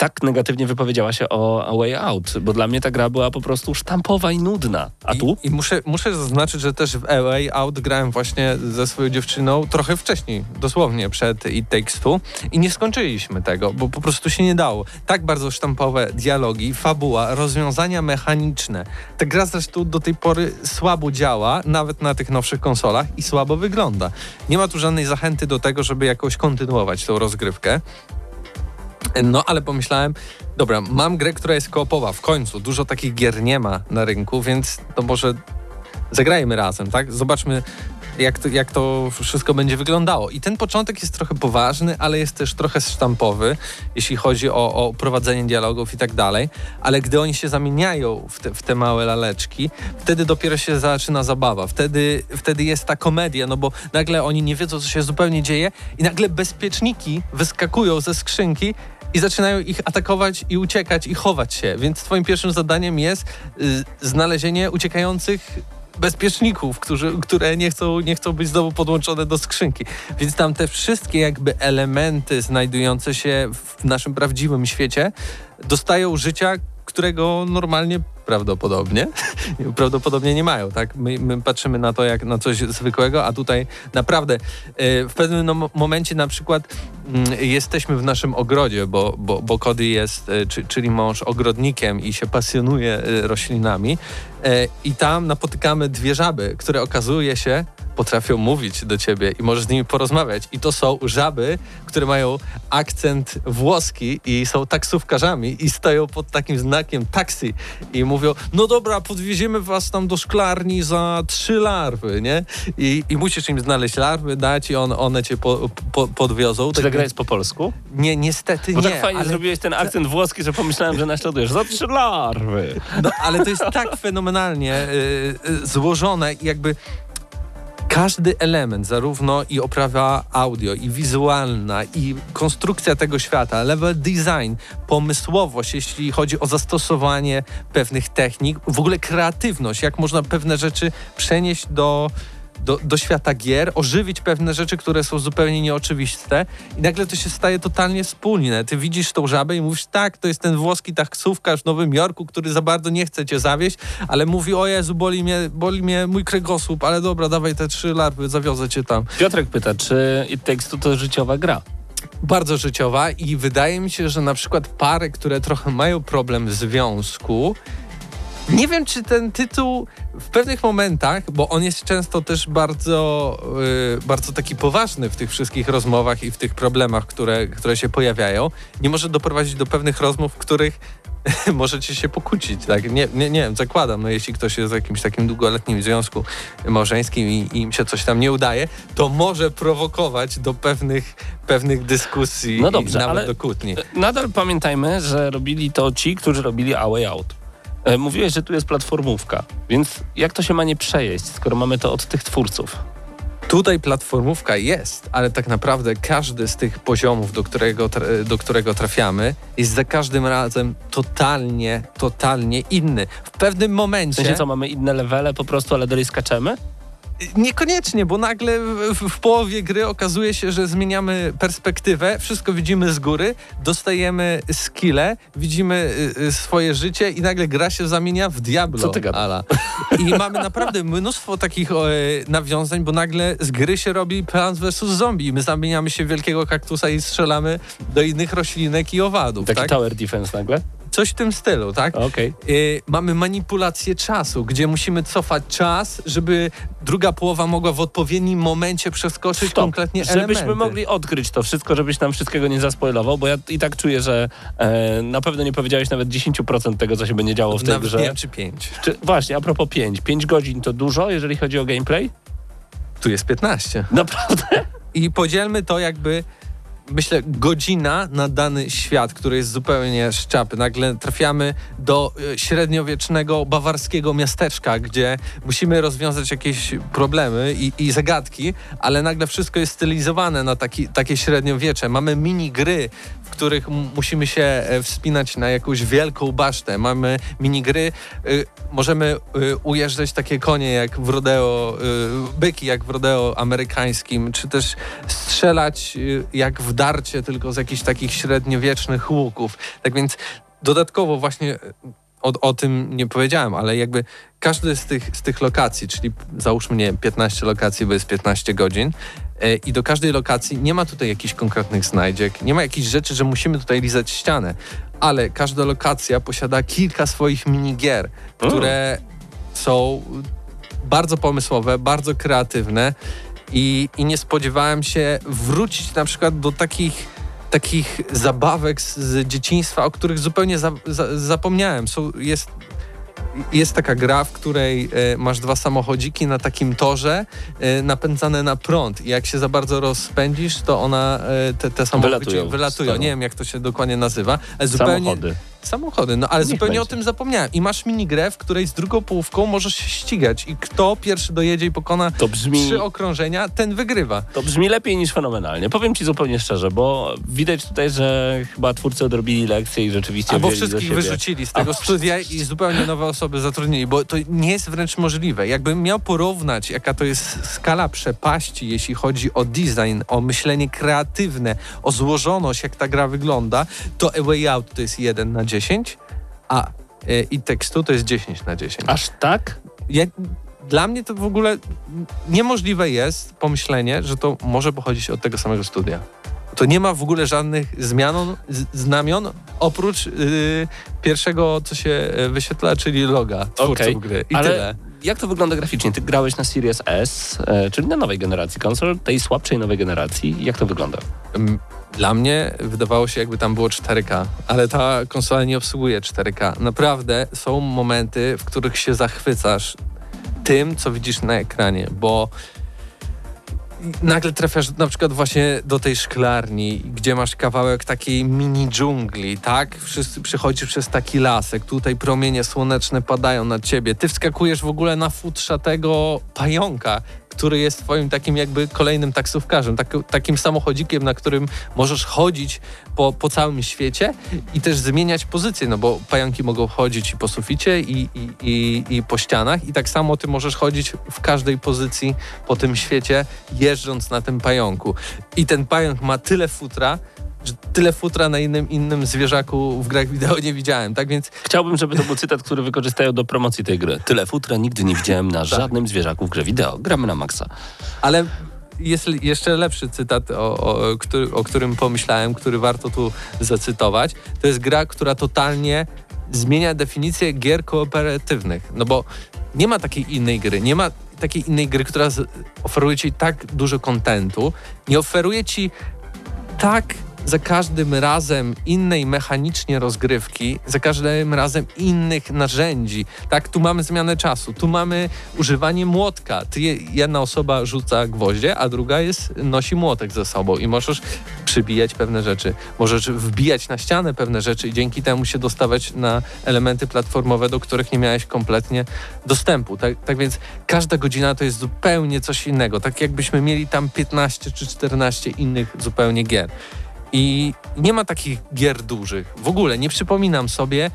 tak negatywnie wypowiedziała się o A Way Out, bo dla mnie ta gra była po prostu sztampowa i nudna. A tu? I, i muszę, muszę zaznaczyć, że też w LA Out grałem właśnie ze swoją dziewczyną trochę wcześniej, dosłownie przed It Takes Two i nie skończyliśmy tego, bo po prostu się nie dało. Tak bardzo sztampowe dialogi, fabuła, rozwiązania mechaniczne. Ta gra zresztą do tej pory słabo działa, nawet na tych nowszych konsolach i słabo wygląda. Nie ma tu żadnej zachęty do tego, żeby jakoś kontynuować tą rozgrywkę. No, ale pomyślałem, dobra, mam grę, która jest koopowa w końcu. Dużo takich gier nie ma na rynku, więc to może zagrajmy razem, tak? Zobaczmy, jak to, jak to wszystko będzie wyglądało. I ten początek jest trochę poważny, ale jest też trochę sztampowy, jeśli chodzi o, o prowadzenie dialogów i tak dalej. Ale gdy oni się zamieniają w te, w te małe laleczki, wtedy dopiero się zaczyna zabawa. Wtedy, wtedy jest ta komedia, no bo nagle oni nie wiedzą, co się zupełnie dzieje i nagle bezpieczniki wyskakują ze skrzynki i zaczynają ich atakować i uciekać i chować się. Więc twoim pierwszym zadaniem jest y, znalezienie uciekających bezpieczników, którzy, które nie chcą, nie chcą być znowu podłączone do skrzynki. Więc tam te wszystkie jakby elementy znajdujące się w naszym prawdziwym świecie dostają życia, którego normalnie prawdopodobnie <laughs> prawdopodobnie nie mają, tak? My, my, patrzymy na to jak na coś zwykłego, a tutaj naprawdę e, w pewnym no, momencie na przykład mm, jesteśmy w naszym ogrodzie, bo, bo, bo Cody jest, e, czy, czyli mąż, ogrodnikiem i się pasjonuje e, roślinami i tam napotykamy dwie żaby, które okazuje się potrafią mówić do ciebie i możesz z nimi porozmawiać. I to są żaby, które mają akcent włoski i są taksówkarzami i stoją pod takim znakiem taksi i mówią, no dobra, podwieziemy was tam do szklarni za trzy larwy, nie? I, i musisz im znaleźć larwy, dać i on, one cię po, po, podwiozą. Czy ta gra jest po polsku? Nie, niestety Bo nie. tak fajnie ale... zrobiłeś ten akcent włoski, że pomyślałem, że naśladujesz. Za trzy larwy. No, ale to jest tak fenomenalnie y, y, złożone i jakby każdy element, zarówno i oprawa audio, i wizualna, i konstrukcja tego świata, level design, pomysłowość, jeśli chodzi o zastosowanie pewnych technik, w ogóle kreatywność, jak można pewne rzeczy przenieść do do, do świata gier, ożywić pewne rzeczy, które są zupełnie nieoczywiste i nagle to się staje totalnie wspólne. Ty widzisz tą żabę i mówisz, tak, to jest ten włoski taksówkarz w Nowym Jorku, który za bardzo nie chce cię zawieść, ale mówi, o Jezu, boli mnie, boli mnie mój kręgosłup, ale dobra, dawaj te trzy larwy, zawiozę cię tam. Piotrek pyta, czy It Takes Two to życiowa gra? Bardzo życiowa i wydaje mi się, że na przykład pary, które trochę mają problem w związku, nie wiem, czy ten tytuł w pewnych momentach, bo on jest często też bardzo, yy, bardzo taki poważny w tych wszystkich rozmowach i w tych problemach, które, które się pojawiają, nie może doprowadzić do pewnych rozmów, w których <laughs> możecie się pokłócić. Tak? Nie, nie, nie wiem, zakładam, no jeśli ktoś jest w jakimś takim długoletnim związku małżeńskim i, i im się coś tam nie udaje, to może prowokować do pewnych, pewnych dyskusji no dobrze, nawet ale do kłótni. Nadal pamiętajmy, że robili to ci, którzy robili A Way Out. E, mówiłeś, że tu jest platformówka, więc jak to się ma nie przejeść, skoro mamy to od tych twórców? Tutaj platformówka jest, ale tak naprawdę każdy z tych poziomów, do którego, do którego trafiamy, jest za każdym razem totalnie, totalnie inny. W pewnym momencie. W sensie co, mamy inne levele po prostu, ale dalej skaczemy? Niekoniecznie, bo nagle w, w, połowie gry okazuje się, że zmieniamy perspektywę, wszystko widzimy z góry, dostajemy skille, widzimy y, y, swoje życie i nagle gra się zamienia w Diablo. Co ty Ala. I mamy naprawdę mnóstwo takich o, nawiązań, bo nagle z gry się robi Plants vs. Zombie. My zamieniamy się w wielkiego kaktusa i strzelamy do innych roślinek i owadów. Taki tak? tower defense nagle? Coś w tym stylu, tak? Okay. Y mamy manipulację czasu, gdzie musimy cofać czas, żeby druga połowa mogła w odpowiednim momencie przeskoczyć Stop. konkretnie Żebyśmy elementy. mogli odkryć to wszystko, żebyś nam wszystkiego nie zaspoilował, bo ja i tak czuję, że e, na pewno nie powiedziałeś nawet 10% tego, co się będzie działo w tej grze. nie czy 5. Czy, właśnie, a propos 5. 5 godzin to dużo, jeżeli chodzi o gameplay? Tu jest 15. Naprawdę? I podzielmy to jakby myślę, godzina na dany świat, który jest zupełnie szczapy. Nagle trafiamy do e, średniowiecznego bawarskiego miasteczka, gdzie musimy rozwiązać jakieś problemy i, i zagadki, ale nagle wszystko jest stylizowane na taki, takie średniowiecze. Mamy mini gry, których musimy się e, wspinać na jakąś wielką basztę. Mamy minigry, y, możemy y, ujeżdżać takie konie jak w rodeo, y, byki jak w rodeo amerykańskim, czy też strzelać jak w darcie, tylko z jakichś takich średniowiecznych łuków. Tak więc dodatkowo właśnie o, o tym nie powiedziałem, ale jakby każdy z tych, z tych lokacji, czyli załóżmy, nie wiem, 15 lokacji, bo jest 15 godzin, i do każdej lokacji nie ma tutaj jakichś konkretnych znajdziek, nie ma jakichś rzeczy, że musimy tutaj lizać ścianę, ale każda lokacja posiada kilka swoich minigier, które są bardzo pomysłowe, bardzo kreatywne i, i nie spodziewałem się wrócić na przykład do takich takich zabawek z, z dzieciństwa, o których zupełnie za, za, zapomniałem. Są, jest, jest taka gra, w której e, masz dwa samochodziki na takim torze e, napędzane na prąd i jak się za bardzo rozpędzisz, to ona, e, te, te samochody Wylatują wylatują. Nie wiem, jak to się dokładnie nazywa, ale zupełnie... Samochody. Samochody, no ale Niech zupełnie o będzie. tym zapomniałem. I masz minigrę, w której z drugą połówką możesz się ścigać i kto pierwszy dojedzie i pokona To brzmi, trzy okrążenia, ten wygrywa. to brzmi lepiej niż fenomenalnie. Powiem ci zupełnie szczerze, bo widać tutaj, że chyba twórcy odrobili lekcję i rzeczywiście Albo wszystkich wyrzucili z tego Albo studia i zupełnie nowe osoby zatrudnili, bo to nie jest wręcz możliwe. Jakbym miał porównać, jaka to jest skala przepaści, jeśli chodzi o design, o myślenie kreatywne, o złożoność, jak ta gra wygląda, to A Way Out to jest 1 na 10, a e, i tekstu to jest 10 na 10. Aż tak? Ja, dla mnie to w ogóle niemożliwe jest pomyślenie, że to może pochodzić od tego samego studia. To nie ma w ogóle żadnych zmian, znamion, oprócz yy, pierwszego, co się e, wyświetla, czyli loga twórców Okej, gry. I ale tyle. jak to wygląda graficznie? Ty grałeś na Series S, e, czyli na nowej generacji konsol, tej słabszej nowej generacji. Jak to wygląda? Dla mnie wydawało się, jakby tam było 4K, ale ta konsola nie obsługuje 4K. Naprawdę są momenty, w których się zachwycasz tym, co widzisz na ekranie, bo nagle trafiasz na przykład właśnie do tej szklarni, gdzie masz kawałek takiej mini dżungli, tak? Wszyscy przychodzisz przez taki lasek, tutaj promienie słoneczne padają na ciebie, ty wskakujesz w ogóle na futrza tego pająka, który jest twoim takim jakby kolejnym taksówkarzem, tak, takim samochodzikiem, na którym możesz chodzić po, po całym świecie i też zmieniać pozycję, no bo pająki mogą chodzić i po suficie i, i, i, i po ścianach i tak samo ty możesz chodzić w każdej pozycji po tym świecie, jeżdżąc na tym pająku. I ten pająk ma tyle futra, że tyle futra na innym, innym zwierzaku w grach wideo nie widziałem, tak więc Chciałbym, żeby to był cytat, który wykorzystają do promocji tej gry. Tyle futra nigdy nie widziałem <laughs> Tak. na żadnym zwierzaku w grze wideo. Gramy na maksa. Ale jest jeszcze lepszy cytat, o, o, który, o którym pomyślałem, który warto tu zacytować. To jest gra, która totalnie zmienia definicję gier kooperatywnych. No bo nie ma takiej innej gry, nie ma takiej innej gry, która oferuje ci tak dużo kontentu, nie oferuje ci tak za każdym razem innej mechanicznie rozgrywki, za każdym razem innych narzędzi. Tak, tu mamy zmianę czasu, tu mamy używanie młotka. Ty, jedna osoba rzuca gwoździe, a druga jest, nosi młotek ze sobą i możesz przybijać pewne rzeczy. Możesz wbijać na ścianę pewne rzeczy i dzięki temu się dostawać na elementy platformowe, do których nie miałeś kompletnie dostępu. Tak, tak więc każda godzina to jest zupełnie coś innego. Tak jakbyśmy mieli tam 15 czy 14 innych zupełnie gier. I nie ma takich gier dużych. W ogóle nie przypominam sobie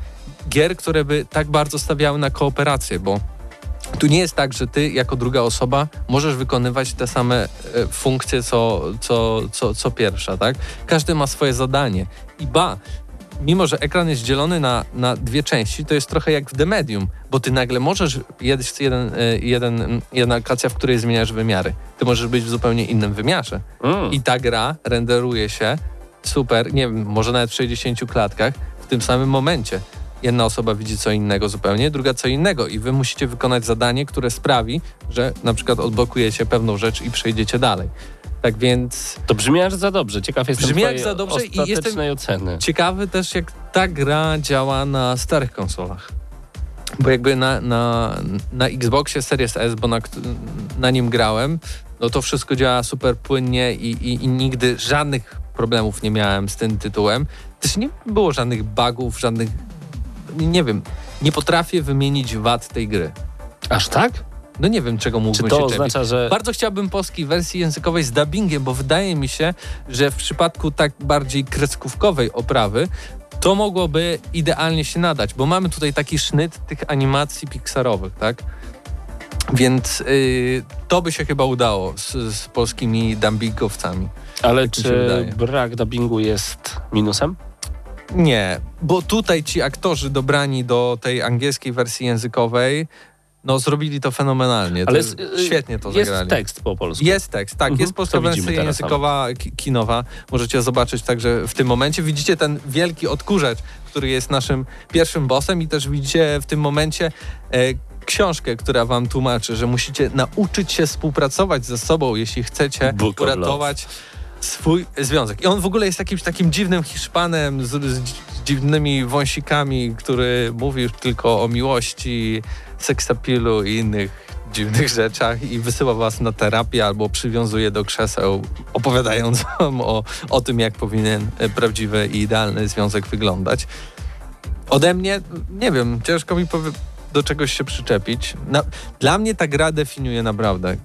gier, które by tak bardzo stawiały na kooperację, bo tu nie jest tak, że ty jako druga osoba możesz wykonywać te same e, funkcje co, co, co, co pierwsza, tak? Każdy ma swoje zadanie. I ba, mimo że ekran jest dzielony na, na dwie części, to jest trochę jak w The Medium, bo ty nagle możesz, jest jeden, e, jeden, jedna lokacja, w której zmieniasz wymiary. Ty możesz być w zupełnie innym wymiarze. Mm. I ta gra renderuje się super, nie wiem, może nawet w 60 klatkach w tym samym momencie. Jedna osoba widzi co innego zupełnie, druga co innego i wy musicie wykonać zadanie, które sprawi, że na przykład odblokujecie pewną rzecz i przejdziecie dalej. Tak więc To brzmi aż za dobrze. Ciekaw jestem Brzmi jak za dobrze i jestem- oceny. ciekawy też jak ta gra działa na starych konsolach. Bo jakby na, na, na Xboxie Series S, bo na, na nim grałem, no to wszystko działa super płynnie i, i, i nigdy żadnych problemów nie miałem z tym tytułem. Też nie było żadnych bugów, żadnych, nie wiem, nie potrafię wymienić wad tej gry. Aż tak? No nie wiem, czego Czy mógłbym to się czepić. oznacza, że... Bardzo chciałbym polskiej wersji językowej z dubbingiem, bo wydaje mi się, że w przypadku tak bardziej kreskówkowej oprawy to mogłoby idealnie się nadać, bo mamy tutaj taki sznyt tych animacji pixarowych, tak? Więc yy, to by się chyba udało z, z polskimi dubbingowcami. Ale się czy brak dubbingu jest minusem? Nie, bo tutaj ci aktorzy dobrani do tej angielskiej wersji językowej, no zrobili to fenomenalnie. Ale jest, y, świetnie to jest zagrali. tekst po polsku. Jest tekst, tak, Mhm, jest polska wersja językowa, ki- kinowa. Możecie zobaczyć także w tym momencie. Widzicie ten wielki odkurzacz, który jest naszym pierwszym bossem i też widzicie w tym momencie e, książkę, która wam tłumaczy, że musicie nauczyć się współpracować ze sobą, jeśli chcecie Book uratować swój związek. I on w ogóle jest jakimś takim dziwnym Hiszpanem z, z dzi- dziwnymi wąsikami, który mówi tylko o miłości, seksapilu i innych dziwnych <laughs> rzeczach i wysyła was na terapię albo przywiązuje do krzeseł, opowiadając <laughs> wam o, o tym, jak powinien e, prawdziwy i idealny związek wyglądać. Ode mnie, nie wiem, ciężko mi powie- do czegoś się przyczepić. Na, dla mnie ta gra definiuje naprawdę.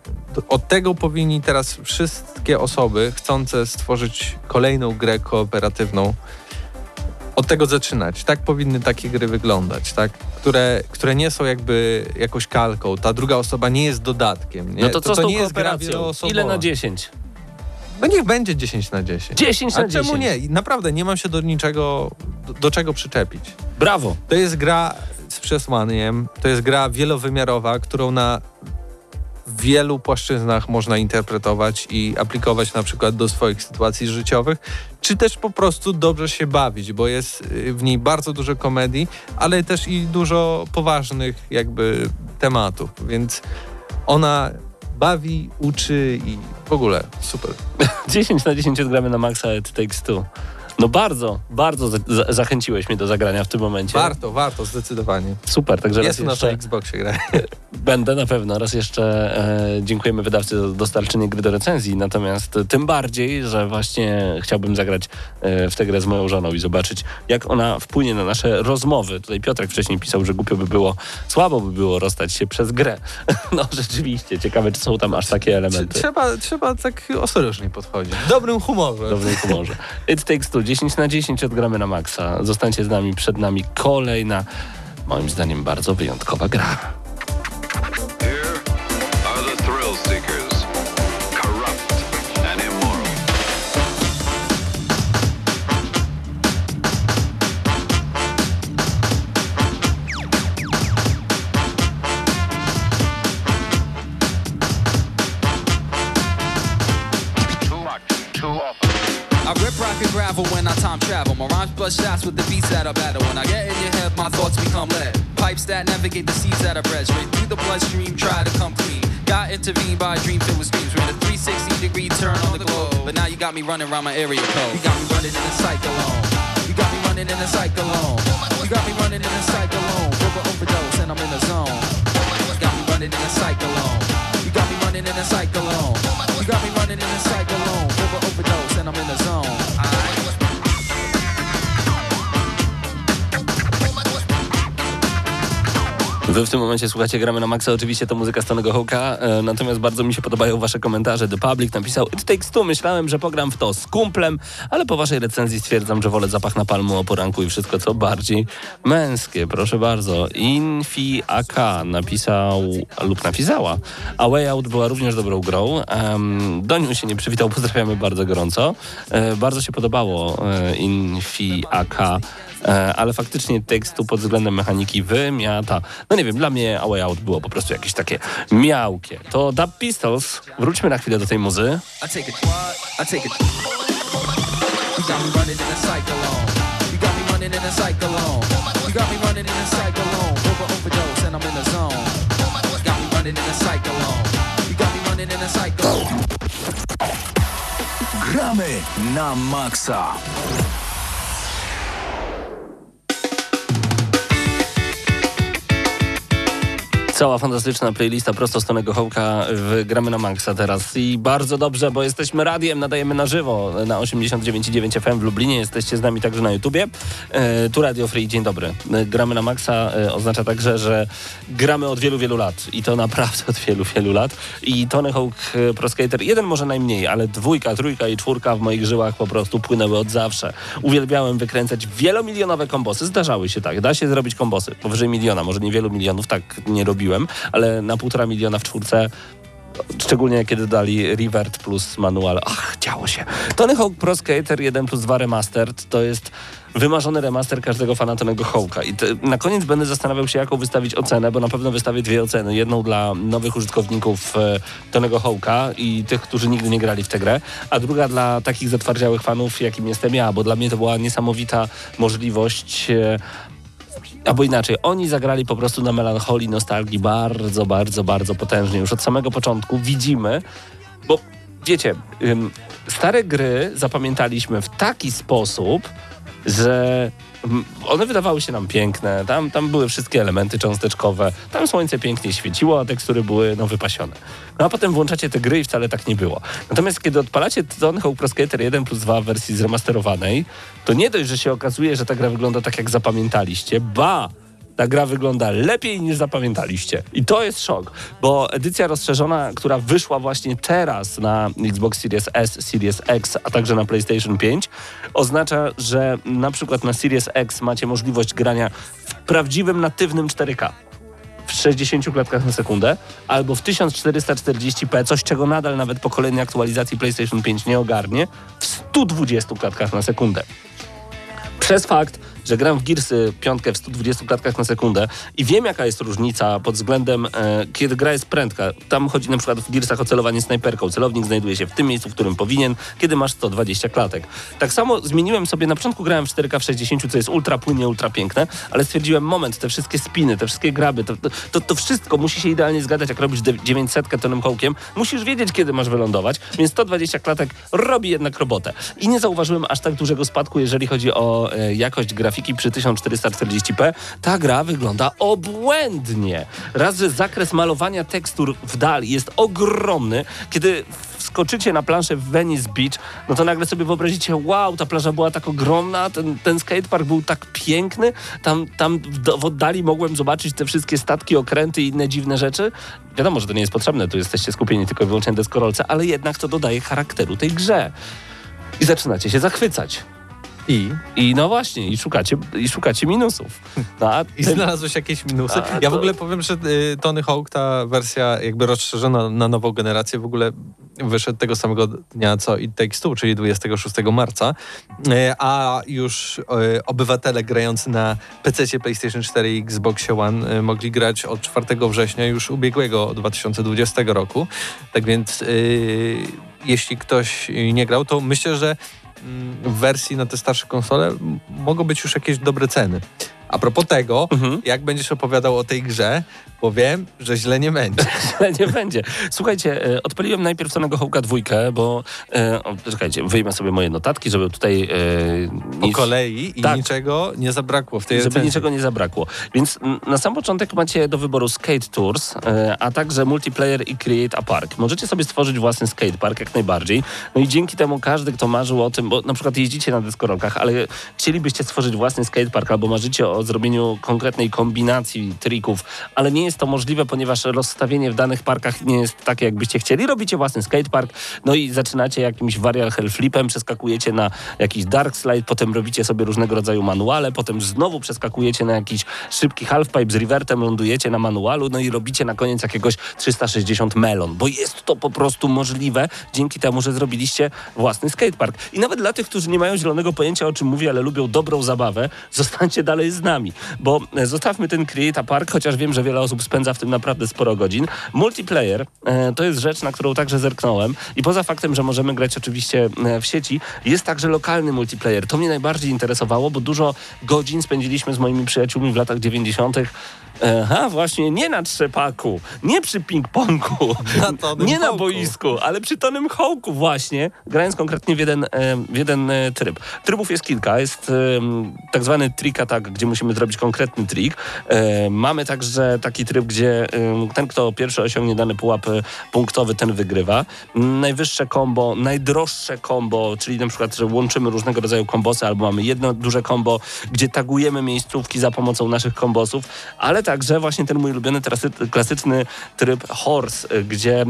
Od tego powinni teraz wszystkie osoby chcące stworzyć kolejną grę kooperatywną od tego zaczynać. Tak powinny takie gry wyglądać, tak? Które, które nie są jakby jakąś kalką. Ta druga osoba nie jest dodatkiem. Nie? No to co z tą nie jest gra. Ile na 10? No niech będzie 10 na 10. 10 na A 10. czemu nie? Naprawdę nie mam się do niczego, do, do czego przyczepić. Brawo. To jest gra przesłaniem, to jest gra wielowymiarowa, którą na wielu płaszczyznach można interpretować i aplikować na przykład do swoich sytuacji życiowych, czy też po prostu dobrze się bawić, bo jest y, w niej bardzo dużo komedii, ale też i dużo poważnych jakby tematów, więc ona bawi, uczy i w ogóle super. <laughs> 10 na 10 odgramy na Maxa It Takes Two. No bardzo, bardzo za za zachęciłeś mnie do zagrania w tym momencie. Warto, warto, zdecydowanie. Super, także raz Jest na jeszcze Xboxie gra. <laughs> będę na pewno. Raz jeszcze e, dziękujemy wydawcy za dostarczenie gry do recenzji, natomiast tym bardziej, że właśnie chciałbym zagrać e, w tę grę z moją żoną i zobaczyć, jak ona wpłynie na nasze rozmowy. Tutaj Piotrek wcześniej pisał, że głupio by było, słabo by było rozstać się przez grę. <laughs> No rzeczywiście, ciekawe, czy są tam aż takie elementy. Trzeba, trzeba tak ostrożnie podchodzić. W dobrym humorze. W dobrym humorze. It Takes Two, 10 na 10 odgramy na maksa. Zostańcie z nami, przed nami kolejna, moim zdaniem bardzo wyjątkowa gra. And gravel when I time travel. My rhymes bust shots with the beats that I battle. When I get in your head, my thoughts become lead. Pipes that navigate the seas that I bred. Straight through the bloodstream, try to come clean. Got intervened by a dream filled with streams. Made a 360 degree turn on the globe. But now you got me running around my area code. You got me running in a cyclone. You got me running in a cyclone. You got me running in a cyclone. Rubber overdose and I'm in the zone. You got me running in a cyclone. You got me running in a cyclone. You got me running in a cyclone. Wy w tym momencie słuchacie Gramy na Maxa, oczywiście to muzyka Stonego Hołka, e, natomiast bardzo mi się podobają wasze komentarze. The Public napisał It Takes Two, myślałem, że pogram w to z kumplem, ale po waszej recenzji stwierdzam, że wolę zapach napalmu o poranku i wszystko co bardziej męskie. Proszę bardzo. Infi AK napisał lub napisała, A Way Out była również dobrą grą. Um, Doniu się nie przywitał, pozdrawiamy bardzo gorąco. E, bardzo się podobało e, Infi AK. E, ale faktycznie tekstu pod względem mechaniki wymiata. No nie wiem, dla mnie A Way Out było po prostu jakieś takie miałkie. To Dub Pistols. Wróćmy na chwilę do tej muzy. I take it. I take it. You got me running in a cyclone. You got me running in a cyclone. You got me running in a cyclone. Over overdose and I'm in the zone. You got me running in a cyclone. You got me running in a cyclone. Gramy na maksa. Cała fantastyczna playlista prosto z Tonego Hołka w Gramy na Maxa teraz. I bardzo dobrze, bo jesteśmy radiem, nadajemy na żywo na 89,9 FM w Lublinie, jesteście z nami także na YouTubie. E, tu Radio Free, dzień dobry. E, gramy na Maxa e, oznacza także, że gramy od wielu, wielu lat. I to naprawdę od wielu, wielu lat. I Tony Hawk e, Pro Skater, jeden może najmniej, ale dwójka, trójka i czwórka w moich żyłach po prostu płynęły od zawsze. Uwielbiałem wykręcać wielomilionowe kombosy, zdarzały się tak, da się zrobić kombosy powyżej miliona, może nie wielu milionów, tak nie robiłem, ale na półtora miliona w czwórce Szczególnie kiedy dali Revert plus manual. Ach, działo się. Tony Hawk Pro Skater 1 plus 2 Remastered to jest wymarzony remaster każdego fana Tonego Hawka. I te, na koniec będę zastanawiał się, jaką wystawić ocenę, bo na pewno wystawię dwie oceny. Jedną dla nowych użytkowników e, Tonego Hawka i tych, którzy nigdy nie grali w tę grę, a druga dla takich zatwardziałych fanów, jakim jestem ja, bo dla mnie to była niesamowita możliwość e, Albo inaczej, oni zagrali po prostu na melancholii, nostalgii bardzo, bardzo, bardzo potężnie. Już od samego początku widzimy, bo wiecie, stare gry zapamiętaliśmy w taki sposób, że one wydawały się nam piękne, tam, tam były wszystkie elementy cząsteczkowe, tam słońce pięknie świeciło, a tekstury były no, wypasione. No a potem włączacie te gry i wcale tak nie było. Natomiast kiedy odpalacie Tony Hawk Pro Skater 1 plus 2 w wersji zremasterowanej, to nie dość, że się okazuje, że ta gra wygląda tak, jak zapamiętaliście, ba! Ta gra wygląda lepiej niż zapamiętaliście. I to jest szok, bo edycja rozszerzona, która wyszła właśnie teraz na Xbox Series S, Series X, a także na PlayStation 5, oznacza, że na przykład na Series X macie możliwość grania w prawdziwym natywnym 4K w 60 klatkach na sekundę, albo w 1440p, coś czego nadal nawet po kolejnej aktualizacji PlayStation 5 nie ogarnie, w 120 klatkach na sekundę. Przez fakt, że gram w Gearsy piątkę w 120 klatkach na sekundę i wiem jaka jest różnica pod względem, e, kiedy gra jest prędka. Tam chodzi na przykład w Gearsach o celowanie snajperką. Celownik znajduje się w tym miejscu, w którym powinien, kiedy masz 120 klatek. Tak samo zmieniłem sobie, na początku grałem w 4K w 60, co jest ultra płynnie, ultra piękne, ale stwierdziłem, moment, te wszystkie spiny, te wszystkie graby, to, to, to wszystko musi się idealnie zgadzać, jak robisz 900 tonem kołkiem. Musisz wiedzieć, kiedy masz wylądować, więc 120 klatek robi jednak robotę. I nie zauważyłem aż tak dużego spadku, jeżeli chodzi o e, jakość grafiki przy 1440p. Ta gra wygląda obłędnie. Raz, że zakres malowania tekstur w dal jest ogromny, kiedy wskoczycie na planszę w Venice Beach, no to nagle sobie wyobrazicie, wow, ta plaża była tak ogromna, ten, ten skatepark był tak piękny, tam, tam w, oddali mogłem zobaczyć te wszystkie statki, okręty i inne dziwne rzeczy. Wiadomo, że to nie jest potrzebne, tu jesteście skupieni tylko i wyłącznie deskorolce, ale jednak to dodaje charakteru tej grze. I zaczynacie się zachwycać. I? I no właśnie, i szukacie, i szukacie minusów. No, I znalazłeś jakieś minusy? Ja w to- ogóle powiem, że y, Tony Hawk, ta wersja jakby rozszerzona na nową generację w ogóle wyszedł tego samego dnia co i Takes Two, czyli 26 marca, Y, a już y, obywatele grający na PC, PlayStation 4 i Xboxie One mogli grać od 4 września już ubiegłego 2020 roku. Tak więc jeśli ktoś nie grał, to myślę, że w wersji na te starsze konsole mogą być już jakieś dobre ceny. A propos tego, Mhm. jak będziesz opowiadał o tej grze, powiem, że źle nie będzie. <laughs> Ale nie będzie. Słuchajcie, e, odpaliłem najpierw Tonego Hołka dwójkę, bo e, o, czekajcie, wyjmę sobie moje notatki, żeby tutaj e, Po nic- kolei i Tak. niczego nie zabrakło w tej żeby recenzji. niczego nie zabrakło. Więc na sam początek macie do wyboru Skate Tours, e, a także multiplayer i Create a Park. Możecie sobie stworzyć własny skatepark jak najbardziej. No i dzięki temu każdy, kto marzył o tym, bo na przykład jeździcie na deskorolkach, ale chcielibyście stworzyć własny skatepark albo marzycie o zrobieniu konkretnej kombinacji trików, ale nie jest to możliwe, ponieważ rozstawienie w danych parkach nie jest takie, jakbyście chcieli. Robicie własny skatepark, no i zaczynacie jakimś varial hell flipem, przeskakujecie na jakiś dark slide, potem robicie sobie różnego rodzaju manuale, potem znowu przeskakujecie na jakiś szybki halfpipe z revertem, lądujecie na manualu, no i robicie na koniec jakiegoś 360 melon, bo jest to po prostu możliwe dzięki temu, że zrobiliście własny skatepark. I nawet dla tych, którzy nie mają zielonego pojęcia o czym mówię, ale lubią dobrą zabawę, zostańcie dalej z nami, bo e, zostawmy ten Create Park, chociaż wiem, że wiele osób spędza w tym naprawdę sporo godzin. Multiplayer e, to jest rzecz, na którą także zerknąłem i poza faktem, że możemy grać oczywiście e, w sieci, jest także lokalny multiplayer. To mnie najbardziej interesowało, bo dużo godzin spędziliśmy z moimi przyjaciółmi w latach 90 Aha, właśnie nie na trzepaku, nie przy ping-pongu, <laughs> nie na Hawku. boisku, ale przy tonym hołku właśnie, grając konkretnie w jeden, e, w jeden e, tryb. Trybów jest kilka. Jest tak zwany attack, gdzie musimy zrobić konkretny trik. E, mamy także taki tryb, gdzie ten, kto pierwszy osiągnie dany pułap punktowy, ten wygrywa. Najwyższe combo, najdroższe combo, czyli na przykład, że łączymy różnego rodzaju kombosy, albo mamy jedno duże combo, gdzie tagujemy miejscówki za pomocą naszych kombosów, ale także właśnie ten mój ulubiony klasyczny tryb horse, y, gdzie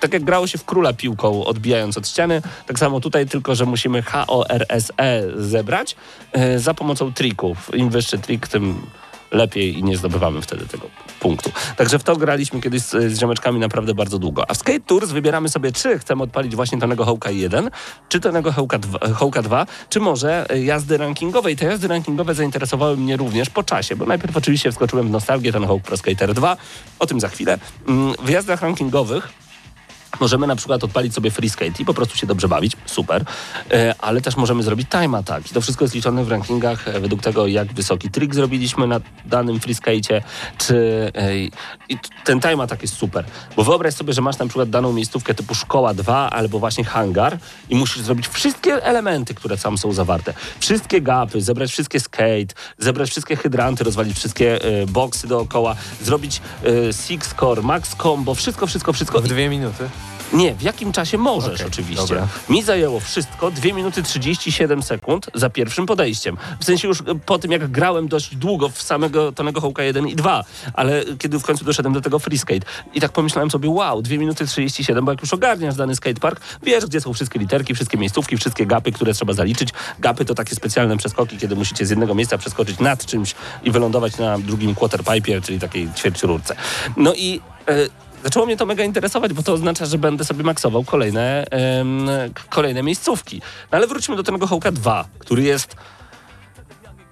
tak jak grało się w króla piłką, odbijając od ściany, tak samo tutaj, tylko że musimy HORSE zebrać e, za pomocą trików. Im wyższy trik, tym lepiej i nie zdobywamy wtedy tego punktu. Także w to graliśmy kiedyś z, z ziomeczkami naprawdę bardzo długo. A w Skate Tours wybieramy sobie, czy chcemy odpalić właśnie Tonego Hołka 1, czy Tonego Hołka 2, Hołka 2 czy może e, jazdy rankingowe. I te jazdy rankingowe zainteresowały mnie również po czasie, bo najpierw oczywiście wskoczyłem w nostalgię Tony Hawk Pro Skater 2, o tym za chwilę. Mm, W jazdach rankingowych Możemy na przykład odpalić sobie free skate i po prostu się dobrze bawić, super, e, ale też możemy zrobić time attack. I to wszystko jest liczone w rankingach e, według tego, jak wysoki trik zrobiliśmy na danym free skate'cie, czy i ten time attack jest super, bo wyobraź sobie, że masz na przykład daną miejscówkę typu szkoła 2 albo właśnie hangar i musisz zrobić wszystkie elementy, które tam są zawarte, wszystkie gapy, zebrać wszystkie skate, zebrać wszystkie hydranty, rozwalić wszystkie e, boksy dookoła, zrobić e, six core, max combo, wszystko, wszystko, wszystko. W dwie minuty. Nie, w jakim czasie możesz Okej, oczywiście. dobra. Mi zajęło wszystko 2 minuty 37 sekund za pierwszym podejściem. W sensie już e, po tym, jak grałem dość długo w samego Tonego Hołka 1 i 2, ale kiedy w końcu doszedłem do tego free skate i tak pomyślałem sobie, wow, 2 minuty 37, bo jak już ogarniasz dany skatepark, wiesz, gdzie są wszystkie literki, wszystkie miejscówki, wszystkie gapy, które trzeba zaliczyć. Gapy to takie specjalne przeskoki, kiedy musicie z jednego miejsca przeskoczyć nad czymś i wylądować na drugim quarterpipe, czyli takiej ćwierćrurce. No i... E, Zaczęło mnie to mega interesować, bo to oznacza, że będę sobie maksował kolejne, kolejne miejscówki. No ale wróćmy do tego Hołka 2, który jest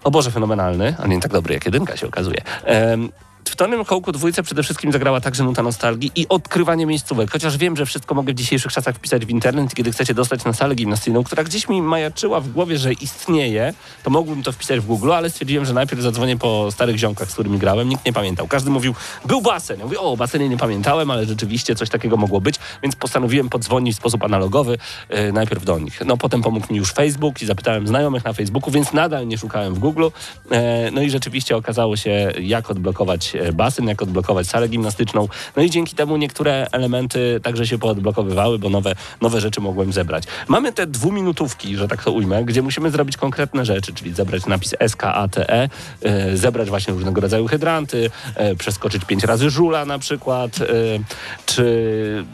o Boże fenomenalny, ale nie tak dobry jak jedynka się okazuje. Em, w Tonym Hołku dwójce przede wszystkim zagrała także nuta nostalgii i odkrywanie miejscówek. Chociaż wiem, że wszystko mogę w dzisiejszych czasach wpisać w internet, kiedy chcecie dostać na salę gimnastyjną, która gdzieś mi majaczyła w głowie, że istnieje, to mógłbym to wpisać w Google, ale stwierdziłem, że najpierw zadzwonię po starych ziomkach, z którymi grałem. Nikt nie pamiętał. Każdy mówił, był basen. Ja mówię, o, basenie nie pamiętałem, ale rzeczywiście coś takiego mogło być, więc postanowiłem podzwonić w sposób analogowy e, najpierw do nich. No potem pomógł mi już Facebook i zapytałem znajomych na Facebooku, więc nadal nie szukałem w Google. E, no i rzeczywiście okazało się, jak odblokować basen, jak odblokować salę gimnastyczną. No i dzięki temu niektóre elementy także się poodblokowywały, bo nowe, nowe rzeczy mogłem zebrać. Mamy te dwuminutówki, że tak to ujmę, gdzie musimy zrobić konkretne rzeczy, czyli zebrać napis SKATE, e, zebrać właśnie różnego rodzaju hydranty, e, przeskoczyć pięć razy żula na przykład, e, czy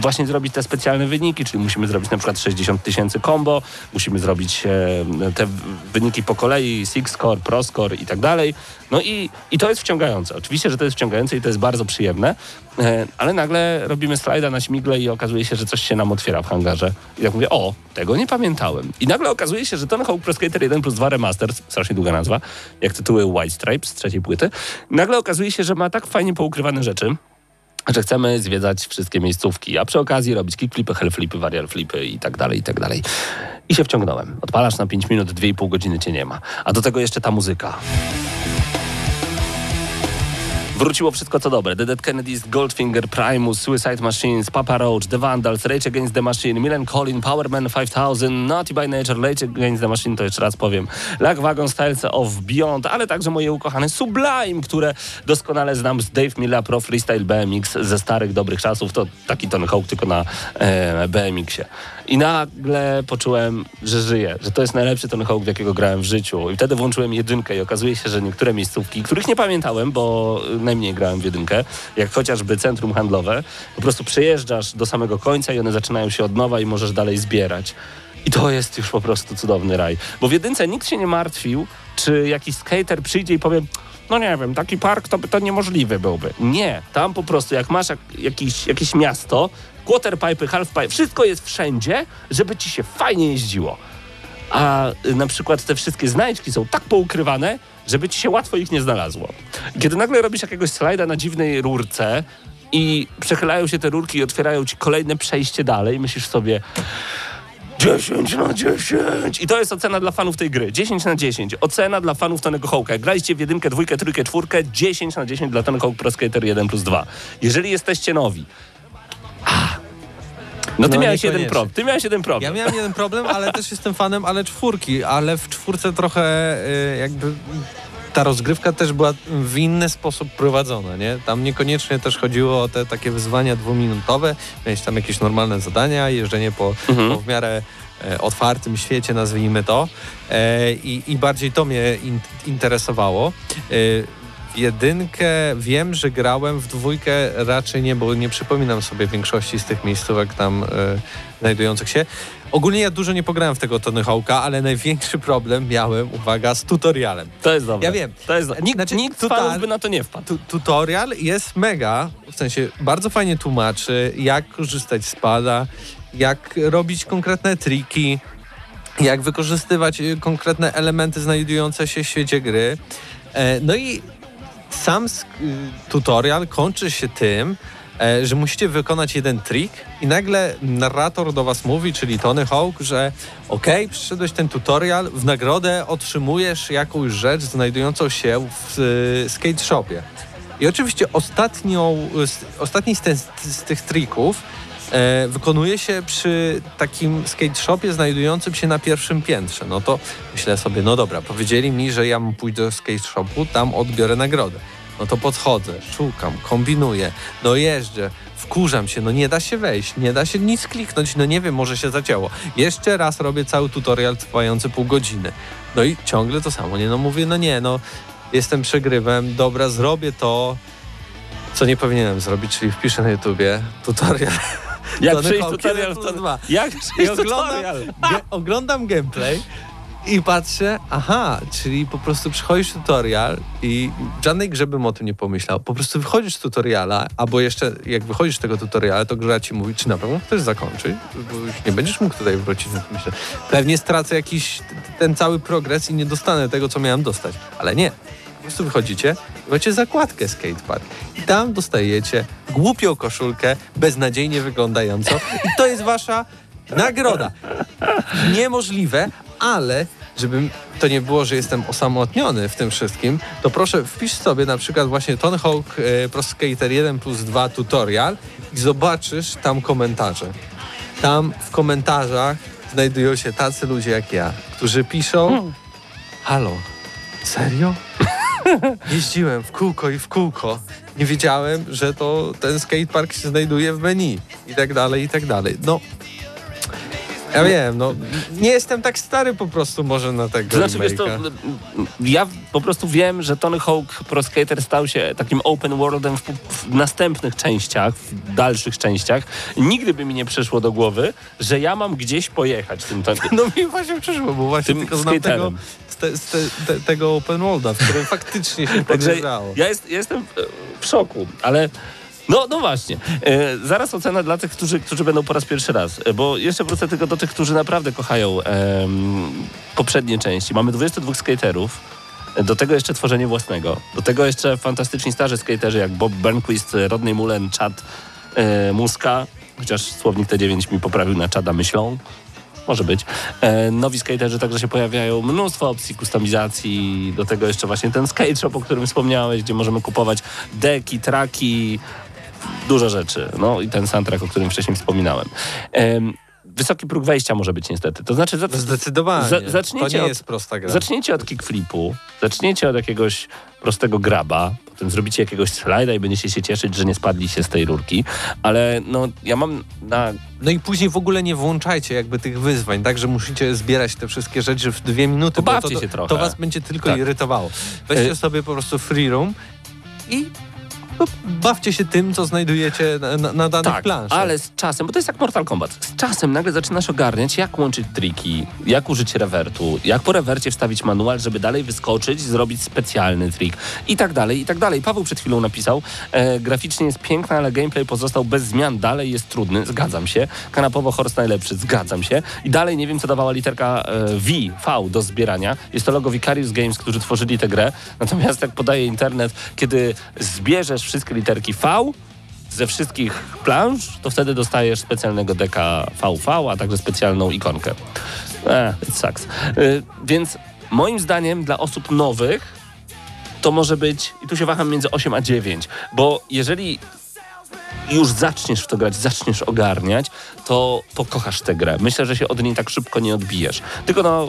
właśnie zrobić te specjalne wyniki, czyli musimy zrobić na przykład 60 tysięcy combo, musimy zrobić e, te wyniki po kolei, six score, pro score i tak dalej. No i, i to jest wciągające. Oczywiście, że to jest wciągające i to jest bardzo przyjemne, e, ale nagle robimy slajda na śmigle i okazuje się, że coś się nam otwiera w hangarze. I tak mówię, o, tego nie pamiętałem. I nagle okazuje się, że Tony Hawk Pro Skater 1 plus 2 Remaster, strasznie długa nazwa, jak tytuły White Stripes z trzeciej płyty, nagle okazuje się, że ma tak fajnie poukrywane rzeczy, że chcemy zwiedzać wszystkie miejscówki, a przy okazji robić kickflipy, hellflipy, varial flipy i tak dalej, i tak dalej. I się wciągnąłem. Odpalasz na 5 minut, 2,5 godziny cię nie ma. A do tego jeszcze ta muzyka. Wróciło wszystko co dobre. The Dead Kennedys, Goldfinger, Primus, Suicide Machines, Papa Roach, The Vandals, Rage Against the Machine, Milan Collin, Powerman 5000, Naughty by Nature, Rage Against the Machine, to jeszcze raz powiem, Lag Wagon, Styles of Beyond, ale także moje ukochane Sublime, które doskonale znam z Dave Milla Pro Freestyle BMX ze starych, dobrych czasów. To taki Tony Hawk, tylko na e, BMX-ie. I nagle poczułem, że żyję, że to jest najlepszy Tony Hawk, jakiego grałem w życiu. I wtedy włączyłem jedynkę i okazuje się, że niektóre miejscówki, których nie pamiętałem, bo najmniej grałem w jedynkę, jak chociażby centrum handlowe, po prostu przejeżdżasz do samego końca i one zaczynają się od nowa i możesz dalej zbierać. I to jest już po prostu cudowny raj. Bo w jedynce nikt się nie martwił, czy jakiś skater przyjdzie i powie, no nie wiem, taki park to to niemożliwy byłby. Nie, tam po prostu jak masz jak, jakiś, jakieś miasto, quarterpipe, halfpipe, wszystko jest wszędzie, żeby ci się fajnie jeździło. A y, na przykład te wszystkie znajdźki są tak poukrywane, żeby ci się łatwo ich nie znalazło. Kiedy nagle robisz jakiegoś slajda na dziwnej rurce i przechylają się te rurki i otwierają ci kolejne przejście dalej, myślisz sobie, 10 na 10! I to jest ocena dla fanów tej gry. 10 na 10. Ocena dla fanów Tonego. Jak graliście w jedynkę, dwójkę, trójkę, czwórkę, 10 na 10 dla Tony Hawk Pro Skater 1 plus 2. Jeżeli jesteście nowi, no ty No miałeś jeden problem. Ty miałeś jeden Ja problem. miałem jeden problem, ale też jestem fanem, ale czwórki, ale w czwórce trochę y, jakby ta rozgrywka też była w inny sposób prowadzona, nie? Tam niekoniecznie też chodziło o te takie wyzwania dwuminutowe, miałeś tam jakieś normalne zadania, jeżdżenie po, Mhm. po w miarę e, otwartym świecie, nazwijmy to. E, i, I bardziej to mnie in, interesowało. E, jedynkę wiem, że grałem, w dwójkę raczej nie, bo nie przypominam sobie większości z tych miejscówek tam e, znajdujących się. Ogólnie ja dużo nie pograłem w tego Tony Hawk'a, ale największy problem miałem, uwaga, z tutorialem. To jest dobre. Ja wiem. To jest do... Nikt, Znaczy, nikt fanów by na to nie wpadł. Tu, tutorial jest mega, w sensie bardzo fajnie tłumaczy, jak korzystać z pada, jak robić konkretne triki, jak wykorzystywać y, konkretne elementy znajdujące się w świecie gry. E, No i sam tutorial kończy się tym, e, że musicie wykonać jeden trik i nagle narrator do was mówi, czyli Tony Hawk, że okej, przeszedłeś ten tutorial, w nagrodę otrzymujesz jakąś rzecz znajdującą się w y, skate shopie. I oczywiście ostatnią, z, ostatni z, te, z tych trików e, wykonuje się przy takim skate shopie znajdującym się na pierwszym piętrze. No to myślę sobie, no dobra, powiedzieli mi, że ja pójść do skate shopu, tam odbiorę nagrodę. No to podchodzę, szukam, kombinuję, no jeżdżę, wkurzam się, no nie da się wejść, nie da się nic kliknąć, no nie wiem, może się zacięło. Jeszcze raz robię cały tutorial trwający pół godziny. No i ciągle to samo, nie? No mówię, no nie, no jestem przegrywem, dobra, zrobię to, co nie powinienem zrobić, czyli wpiszę na YouTubie tutorial. <laughs> Jak przejść tutorial 1 w to... Jak przejść oglądam, ge, oglądam gameplay i patrzę, aha, czyli po prostu przychodzisz tutorial i w żadnej grze bym o tym nie pomyślał. Po prostu wychodzisz z tutoriala, albo jeszcze jak wychodzisz z tego tutoriala, to gra ci mówi, czy na pewno chcesz zakończyć, bo już nie będziesz mógł tutaj wrócić. Myślę, pewnie stracę jakiś ten cały progres i nie dostanę tego, co miałem dostać. Ale nie. Prostu wychodzicie i macie zakładkę skatepark. I tam dostajecie głupią koszulkę, beznadziejnie wyglądającą i to jest wasza nagroda niemożliwe, ale żeby to nie było, że jestem osamotniony w tym wszystkim, to proszę wpisz sobie na przykład właśnie Tony Hawk e, Pro Skater 1 plus 2 tutorial i zobaczysz tam komentarze. Tam w komentarzach znajdują się tacy ludzie jak ja, którzy piszą Halo, serio? Jeździłem w kółko i w kółko. Nie wiedziałem, że to ten skatepark się znajduje w menu i tak dalej, i tak dalej. No, ja wiem, no nie jestem tak stary po prostu może na tego znaczy, wiesz, to, ja po prostu wiem, że Tony Hawk Pro Skater stał się takim open worldem w, w następnych częściach, w dalszych częściach. Nigdy by mi nie przyszło do głowy, że ja mam gdzieś pojechać tym to, <laughs> No mi właśnie przyszło, bo właśnie Tym tylko znam tego, skaterem. te, te, te, tego open worlda, w którym faktycznie się Także podjeżdżało. ja jest, jestem w szoku, ale no, no właśnie. E, zaraz ocena dla tych, którzy, którzy będą po raz pierwszy raz, e, bo jeszcze wrócę tylko do tych, którzy naprawdę kochają em, poprzednie części. Mamy 22 skaterów, e, do tego jeszcze tworzenie własnego, do tego jeszcze fantastyczni starzy skaterzy jak Bob Burnquist, e, Rodney Mullen, Chad e, Muska, chociaż słownik T9 mi poprawił na Chada myślą. Może być. E, nowi skaterzy także się pojawiają. Mnóstwo opcji kustomizacji. Do tego jeszcze właśnie ten skate shop, o którym wspomniałeś, gdzie możemy kupować deki, traki, dużo rzeczy. No i ten soundtrack, o którym wcześniej wspominałem. Em, wysoki próg wejścia może być niestety. To znaczy, za, Zdecydowanie. Za- zaczniecie to nie od- jest prosta gra. Zaczniecie od kickflipu, zaczniecie od jakiegoś prostego graba, potem zrobicie jakiegoś slajda i będziecie się cieszyć, że nie spadliście z tej rurki, ale no ja mam na... No i później w ogóle nie włączajcie jakby tych wyzwań, tak, że musicie zbierać te wszystkie rzeczy w dwie minuty, bo Pobawcie to, się trochę. to was będzie tylko Tak. irytowało. Weźcie Y- sobie po prostu free room i no, bawcie się tym, co znajdujecie na, na, na danych Tak, planszach. ale z czasem, bo to jest jak Mortal Kombat, z czasem nagle zaczynasz ogarniać, jak łączyć triki, jak użyć rewertu, jak po rewercie wstawić manual, żeby dalej wyskoczyć, zrobić specjalny trik i tak dalej, i tak dalej. Paweł przed chwilą napisał, e, graficznie jest piękna, ale gameplay pozostał bez zmian, dalej jest trudny, zgadzam się. Kanapowo Horse najlepszy, zgadzam się. I dalej nie wiem, co dawała literka e, V, V do zbierania. Jest to logo Vicarious Games, którzy tworzyli tę grę. Natomiast jak podaje internet, kiedy zbierzesz wszystkie literki V, ze wszystkich planż, to wtedy dostajesz specjalnego deka VV, a także specjalną ikonkę. Eh, it sucks. Y, więc moim zdaniem dla osób nowych to może być, i tu się waham między 8 a 9, bo jeżeli już zaczniesz w to grać, zaczniesz ogarniać, to, to kochasz tę grę. Myślę, że się od niej tak szybko nie odbijesz. Tylko no,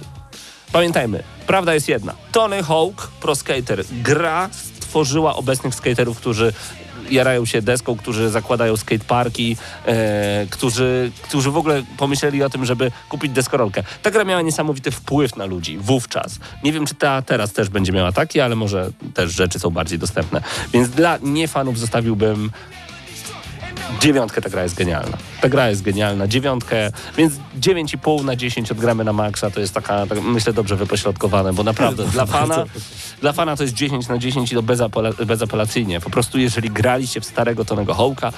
pamiętajmy, prawda jest jedna. Tony Hawk, pro skater, gra stworzyła obecnych skaterów, którzy jarają się deską, którzy zakładają skateparki, e, którzy, którzy w ogóle pomyśleli o tym, żeby kupić deskorolkę. Ta gra miała niesamowity wpływ na ludzi wówczas. Nie wiem, czy ta teraz też będzie miała taki, ale może też rzeczy są bardziej dostępne. Więc dla niefanów zostawiłbym Dziewiątkę ta gra jest genialna. Ta gra jest genialna. Dziewiątkę, więc 9,5 na 10 odgramy na maksa. To jest taka, tak, myślę, dobrze wypośrodkowane, bo naprawdę dla fana, dla fana to jest 10 na 10 i to bezapela- bezapelacyjnie. Po prostu jeżeli graliście w starego Tonego Hołka,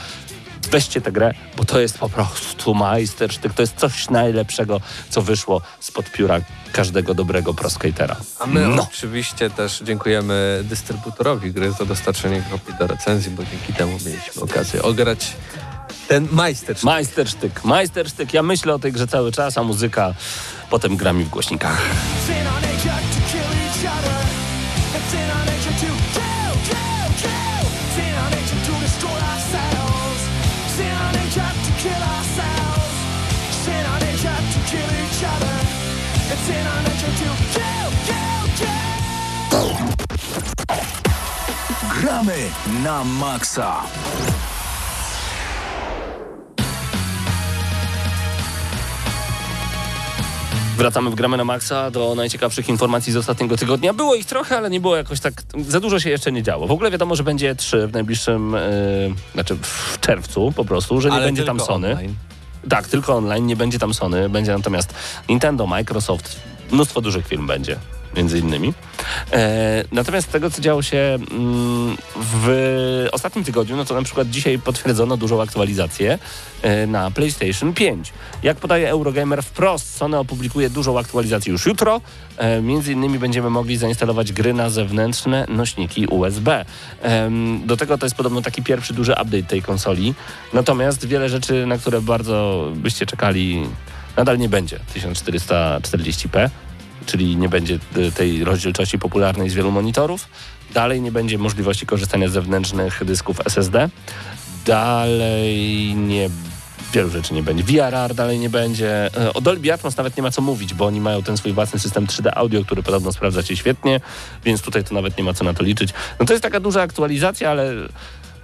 weźcie tę grę, bo to jest po prostu majstersztyk. To jest coś najlepszego, co wyszło spod pióra każdego dobrego proskatera. A my No. oczywiście też dziękujemy dystrybutorowi gry za dostarczenie kopii do recenzji, bo dzięki temu mieliśmy okazję ograć ten majstersztyk. Majstersztyk, majstersztyk. Ja myślę o tej grze cały czas, a muzyka potem gra mi w głośnikach. Gramy na maksa. Wracamy w Gramy na Maxa do najciekawszych informacji z ostatniego tygodnia. Było ich trochę, ale nie było jakoś tak... Za dużo się jeszcze nie działo. W ogóle wiadomo, że będzie 3 w najbliższym... Yy, znaczy w czerwcu po prostu, że nie Ale będzie tam Sony. online. Tak, tylko online, nie będzie tam Sony. Będzie natomiast Nintendo, Microsoft, mnóstwo dużych firm będzie, między innymi. E, natomiast z tego, co działo się mm, w ostatnim tygodniu, no to na przykład dzisiaj potwierdzono dużą aktualizację e, na PlayStation 5. Jak podaje Eurogamer wprost, Sony opublikuje dużą aktualizację już jutro. E, między innymi będziemy mogli zainstalować gry na zewnętrzne nośniki USB. Do tego to jest podobno taki pierwszy duży update tej konsoli. Natomiast wiele rzeczy, na które bardzo byście czekali, nadal nie będzie 1440p czyli nie będzie y, tej rozdzielczości popularnej z wielu monitorów. Dalej nie będzie możliwości korzystania z zewnętrznych dysków SSD. Dalej nie wielu rzeczy nie będzie. VRR dalej nie będzie. E, O Dolby Atmos nawet nie ma co mówić, bo oni mają ten swój własny system 3D audio, który podobno sprawdza się świetnie, więc tutaj to nawet nie ma co na to liczyć. No to jest taka duża aktualizacja, ale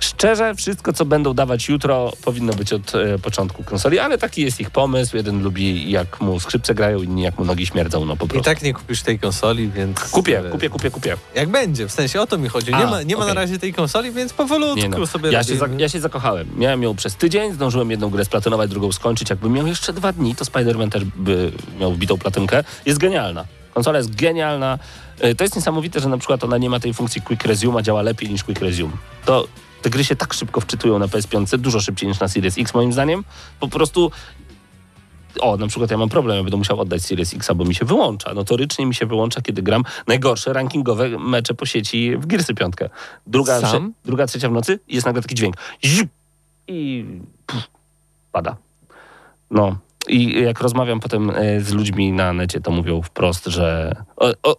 szczerze wszystko, co będą dawać jutro, powinno być od e, początku konsoli, ale taki jest ich pomysł. Jeden lubi jak mu skrzypce grają, inni jak mu nogi śmierdzą, no po I prostu. tak nie kupisz tej konsoli, więc... Kupię, e, kupię, kupię, kupię. Jak będzie, w sensie o to mi chodzi. Nie A, ma, nie ma na razie tej konsoli, więc powolutku no. sobie ja, się ja się zakochałem. Miałem ją przez tydzień, zdążyłem jedną grę splatonować, drugą skończyć. Jakbym miał jeszcze dwa dni, to Spider-Man też by miał wbitą platynkę. Jest genialna. Konsola jest genialna. Y, To jest niesamowite, że na przykład ona nie ma tej funkcji Quick Resume, a działa lepiej niż Quick Resume. To te gry się tak szybko wczytują na PS5, dużo szybciej niż na Series X moim zdaniem. Po prostu o, na przykład ja mam problem, ja będę musiał oddać Series X, bo mi się wyłącza. Notorycznie mi się wyłącza, kiedy gram najgorsze rankingowe mecze po sieci w Gearsy piątkę. Druga, trze- druga, trzecia w nocy jest nagle taki dźwięk. Ziup! I puf, pada. No. I jak rozmawiam potem e, z ludźmi na necie, to mówią wprost, że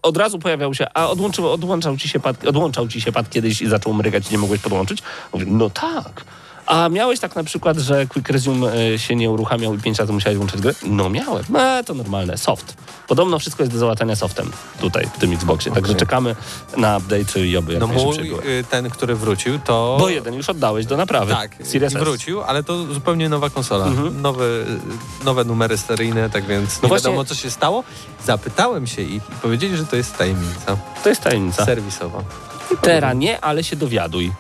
od razu pojawiał się, a odłączył, odłączał ci się pad, odłączał ci się pad kiedyś i zaczął mrygać i nie mogłeś podłączyć? Mówię, no tak. A miałeś tak na przykład, że Quick Resume e, się nie uruchamiał i pięć razy musiałeś włączyć grę? No miałem. E, to normalne. Soft. Podobno wszystko jest do załatania softem tutaj, w tym Xboxie. Także Okej. czekamy na update i oby jak No mój, były. y, ten, który wrócił, to... Bo jeden już oddałeś do naprawy. Tak, Series wrócił, ale to zupełnie nowa konsola. Nowe, nowe numery seryjne, tak więc nie No właśnie- wiadomo, co się stało. Zapytałem się ich i powiedzieli, że to jest tajemnica To jest tajemnica. serwisowa. Teraz nie, ale się dowiaduj.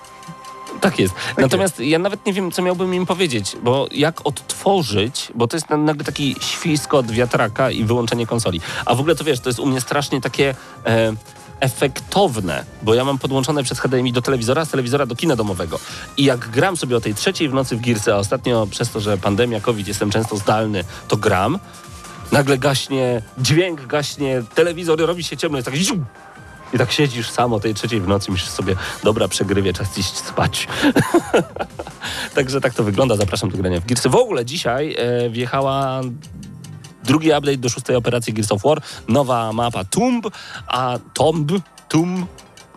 Tak jest. Natomiast ja nawet nie wiem, co miałbym im powiedzieć, bo jak odtworzyć, bo to jest na- nagle taki świskot wiatraka i wyłączenie konsoli. A w ogóle to wiesz, to jest u mnie strasznie takie e, efektowne, bo ja mam podłączone przez HDMI do telewizora, z telewizora do kina domowego. I jak gram sobie o tej trzeciej w nocy w Gearsy, a ostatnio przez to, że pandemia, COVID, jestem często zdalny, to gram, nagle gaśnie dźwięk, gaśnie telewizor, robi się ciemno, jest tak I tak siedzisz sam o tej trzeciej w nocy, myślisz sobie, dobra, przegrywie, czas iść spać. <laughs> Także tak to wygląda. Zapraszam do grania w Gearsy. W ogóle dzisiaj e, wjechała drugi update do szóstej operacji Gears of War. Nowa mapa Tomb, a Tomb, Tomb,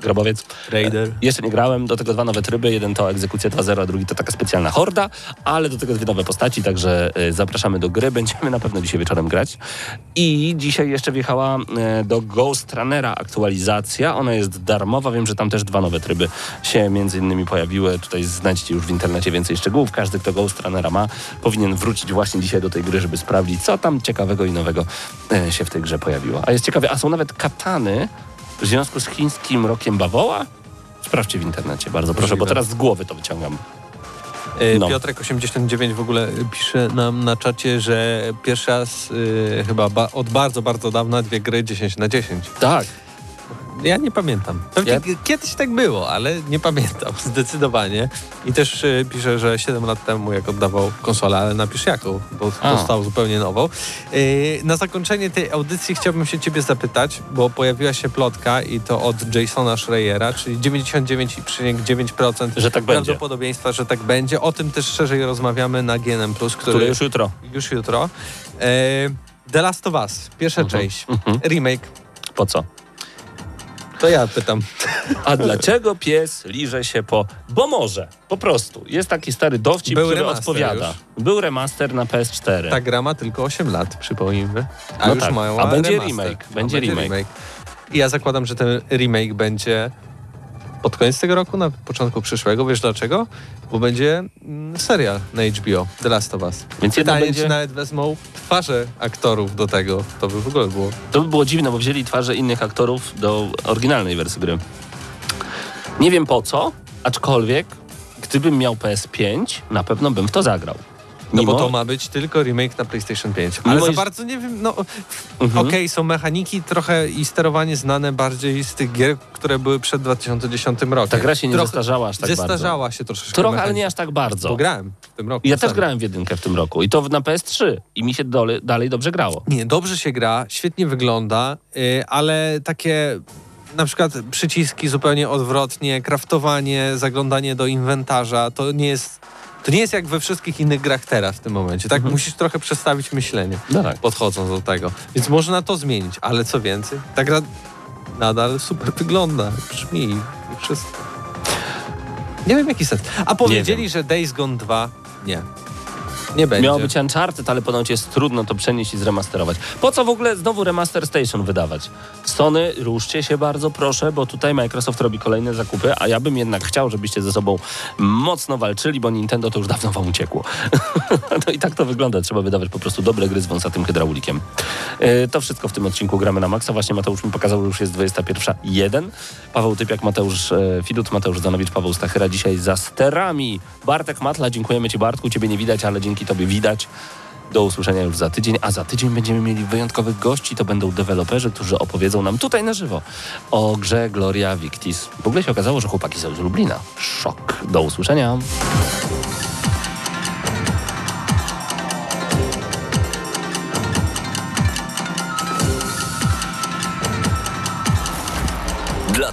grobowiec. Raider. Jeszcze nie grałem, do tego dwa nowe tryby, jeden to egzekucja 2.0, a drugi to taka specjalna horda, ale do tego dwie nowe postaci, także e, zapraszamy do gry, będziemy na pewno dzisiaj wieczorem grać. I dzisiaj jeszcze wjechała e, do Ghost Runnera aktualizacja, ona jest darmowa, wiem, że tam też dwa nowe tryby się między innymi pojawiły, tutaj znajdziecie już w internecie więcej szczegółów, każdy kto Ghost Runnera ma, powinien wrócić właśnie dzisiaj do tej gry, żeby sprawdzić, co tam ciekawego i nowego e, się w tej grze pojawiło. A jest ciekawie, a są nawet katany w związku z chińskim rokiem bawoła? Sprawdźcie w internecie, bardzo proszę, bo teraz z głowy to wyciągam. E, No. Piotrek89 w ogóle pisze nam na czacie, że pierwszy raz y, chyba ba- od bardzo, bardzo dawna dwie gry 10 na 10. Tak. Ja nie pamiętam. Pewnie Ja- kiedyś tak było, ale nie pamiętam <laughs> zdecydowanie. I też y, pisze, że 7 lat temu jak oddawał konsolę, ale napisz jaką, bo A. dostał zupełnie nową. Y, na zakończenie tej audycji chciałbym się ciebie zapytać, bo pojawiła się plotka i to od Jasona Schreiera, czyli 99,9% Że tak będzie. prawdopodobieństwa, że tak będzie. O tym też szerzej rozmawiamy na GNM+, który, Które już jutro. już jutro. E, The Last of Us, pierwsza Mhm. część, Mhm. remake. Po co? To ja pytam. A dlaczego pies liże się po... Bo może, po prostu. Jest taki stary dowcip, Był który odpowiada. już. Był remaster na PS4. Ta gra ma tylko 8 lat, przypomnijmy. A No już tak, mają a będzie remaster. remake, A będzie remake. I ja zakładam, że ten remake będzie pod koniec tego roku, na początku przyszłego. Wiesz dlaczego? Bo będzie mm, serial na HBO, The Last of Us. Więc Pytanie, będzie... czy nawet wezmą twarze aktorów do tego. To by w ogóle było. To by było dziwne, bo wzięli twarze innych aktorów do oryginalnej wersji gry. Nie wiem po co, aczkolwiek gdybym miał PS5, na pewno bym w to zagrał. No Mimo- bo to ma być tylko remake na PlayStation 5. Ale Mimo za bardzo nie wiem, no Mhm. okej, są mechaniki trochę i sterowanie znane bardziej z tych gier, które były przed 2010 rokiem. Ta gra się nie Trochę- zestarzała aż tak bardzo. Zestarzała się troszeczkę. Trochę, ale mechanika. nie aż tak bardzo. Bo grałem w tym roku. Ja też grałem w jedynkę w tym roku i to na PS3 i mi się dole, dalej dobrze grało. Nie, dobrze się gra, świetnie wygląda, yy, ale takie na przykład przyciski zupełnie odwrotnie, kraftowanie, zaglądanie do inwentarza, to nie jest, to nie jest jak we wszystkich innych grach teraz w tym momencie. Tak Mhm. musisz trochę przestawić myślenie, No tak. podchodząc do tego. Więc można to zmienić, ale co więcej, ta gra nadal super wygląda, brzmi i wszystko. Nie wiem jaki sens. A powiedzieli, że Days Gone 2 nie. Nie będzie. Miało być Uncharted, ale ponoć jest trudno to przenieść i zremasterować. Po co w ogóle znowu Remaster Station wydawać? Sony, ruszcie się bardzo proszę, bo tutaj Microsoft robi kolejne zakupy, a ja bym jednak chciał, żebyście ze sobą mocno walczyli, bo Nintendo to już dawno wam uciekło. <laughs> no i tak to wygląda. Trzeba wydawać po prostu dobre gry z wąsatym hydraulikiem. E, to wszystko w tym odcinku Gramy na Maxa. Właśnie Mateusz mi pokazał, że już jest 21.1. Paweł Typiak, Mateusz e, Fidut, Mateusz Zanowicz, Paweł Stachyra dzisiaj za sterami. Bartek Matla, dziękujemy Ci Bartku. Ciebie nie widać, ale dzięki Tobie widać. Do usłyszenia już za tydzień, a za tydzień będziemy mieli wyjątkowych gości. To będą deweloperzy, którzy opowiedzą nam tutaj na żywo o grze Gloria Victis. W ogóle się okazało, że chłopaki są z Lublina. Szok. Do usłyszenia.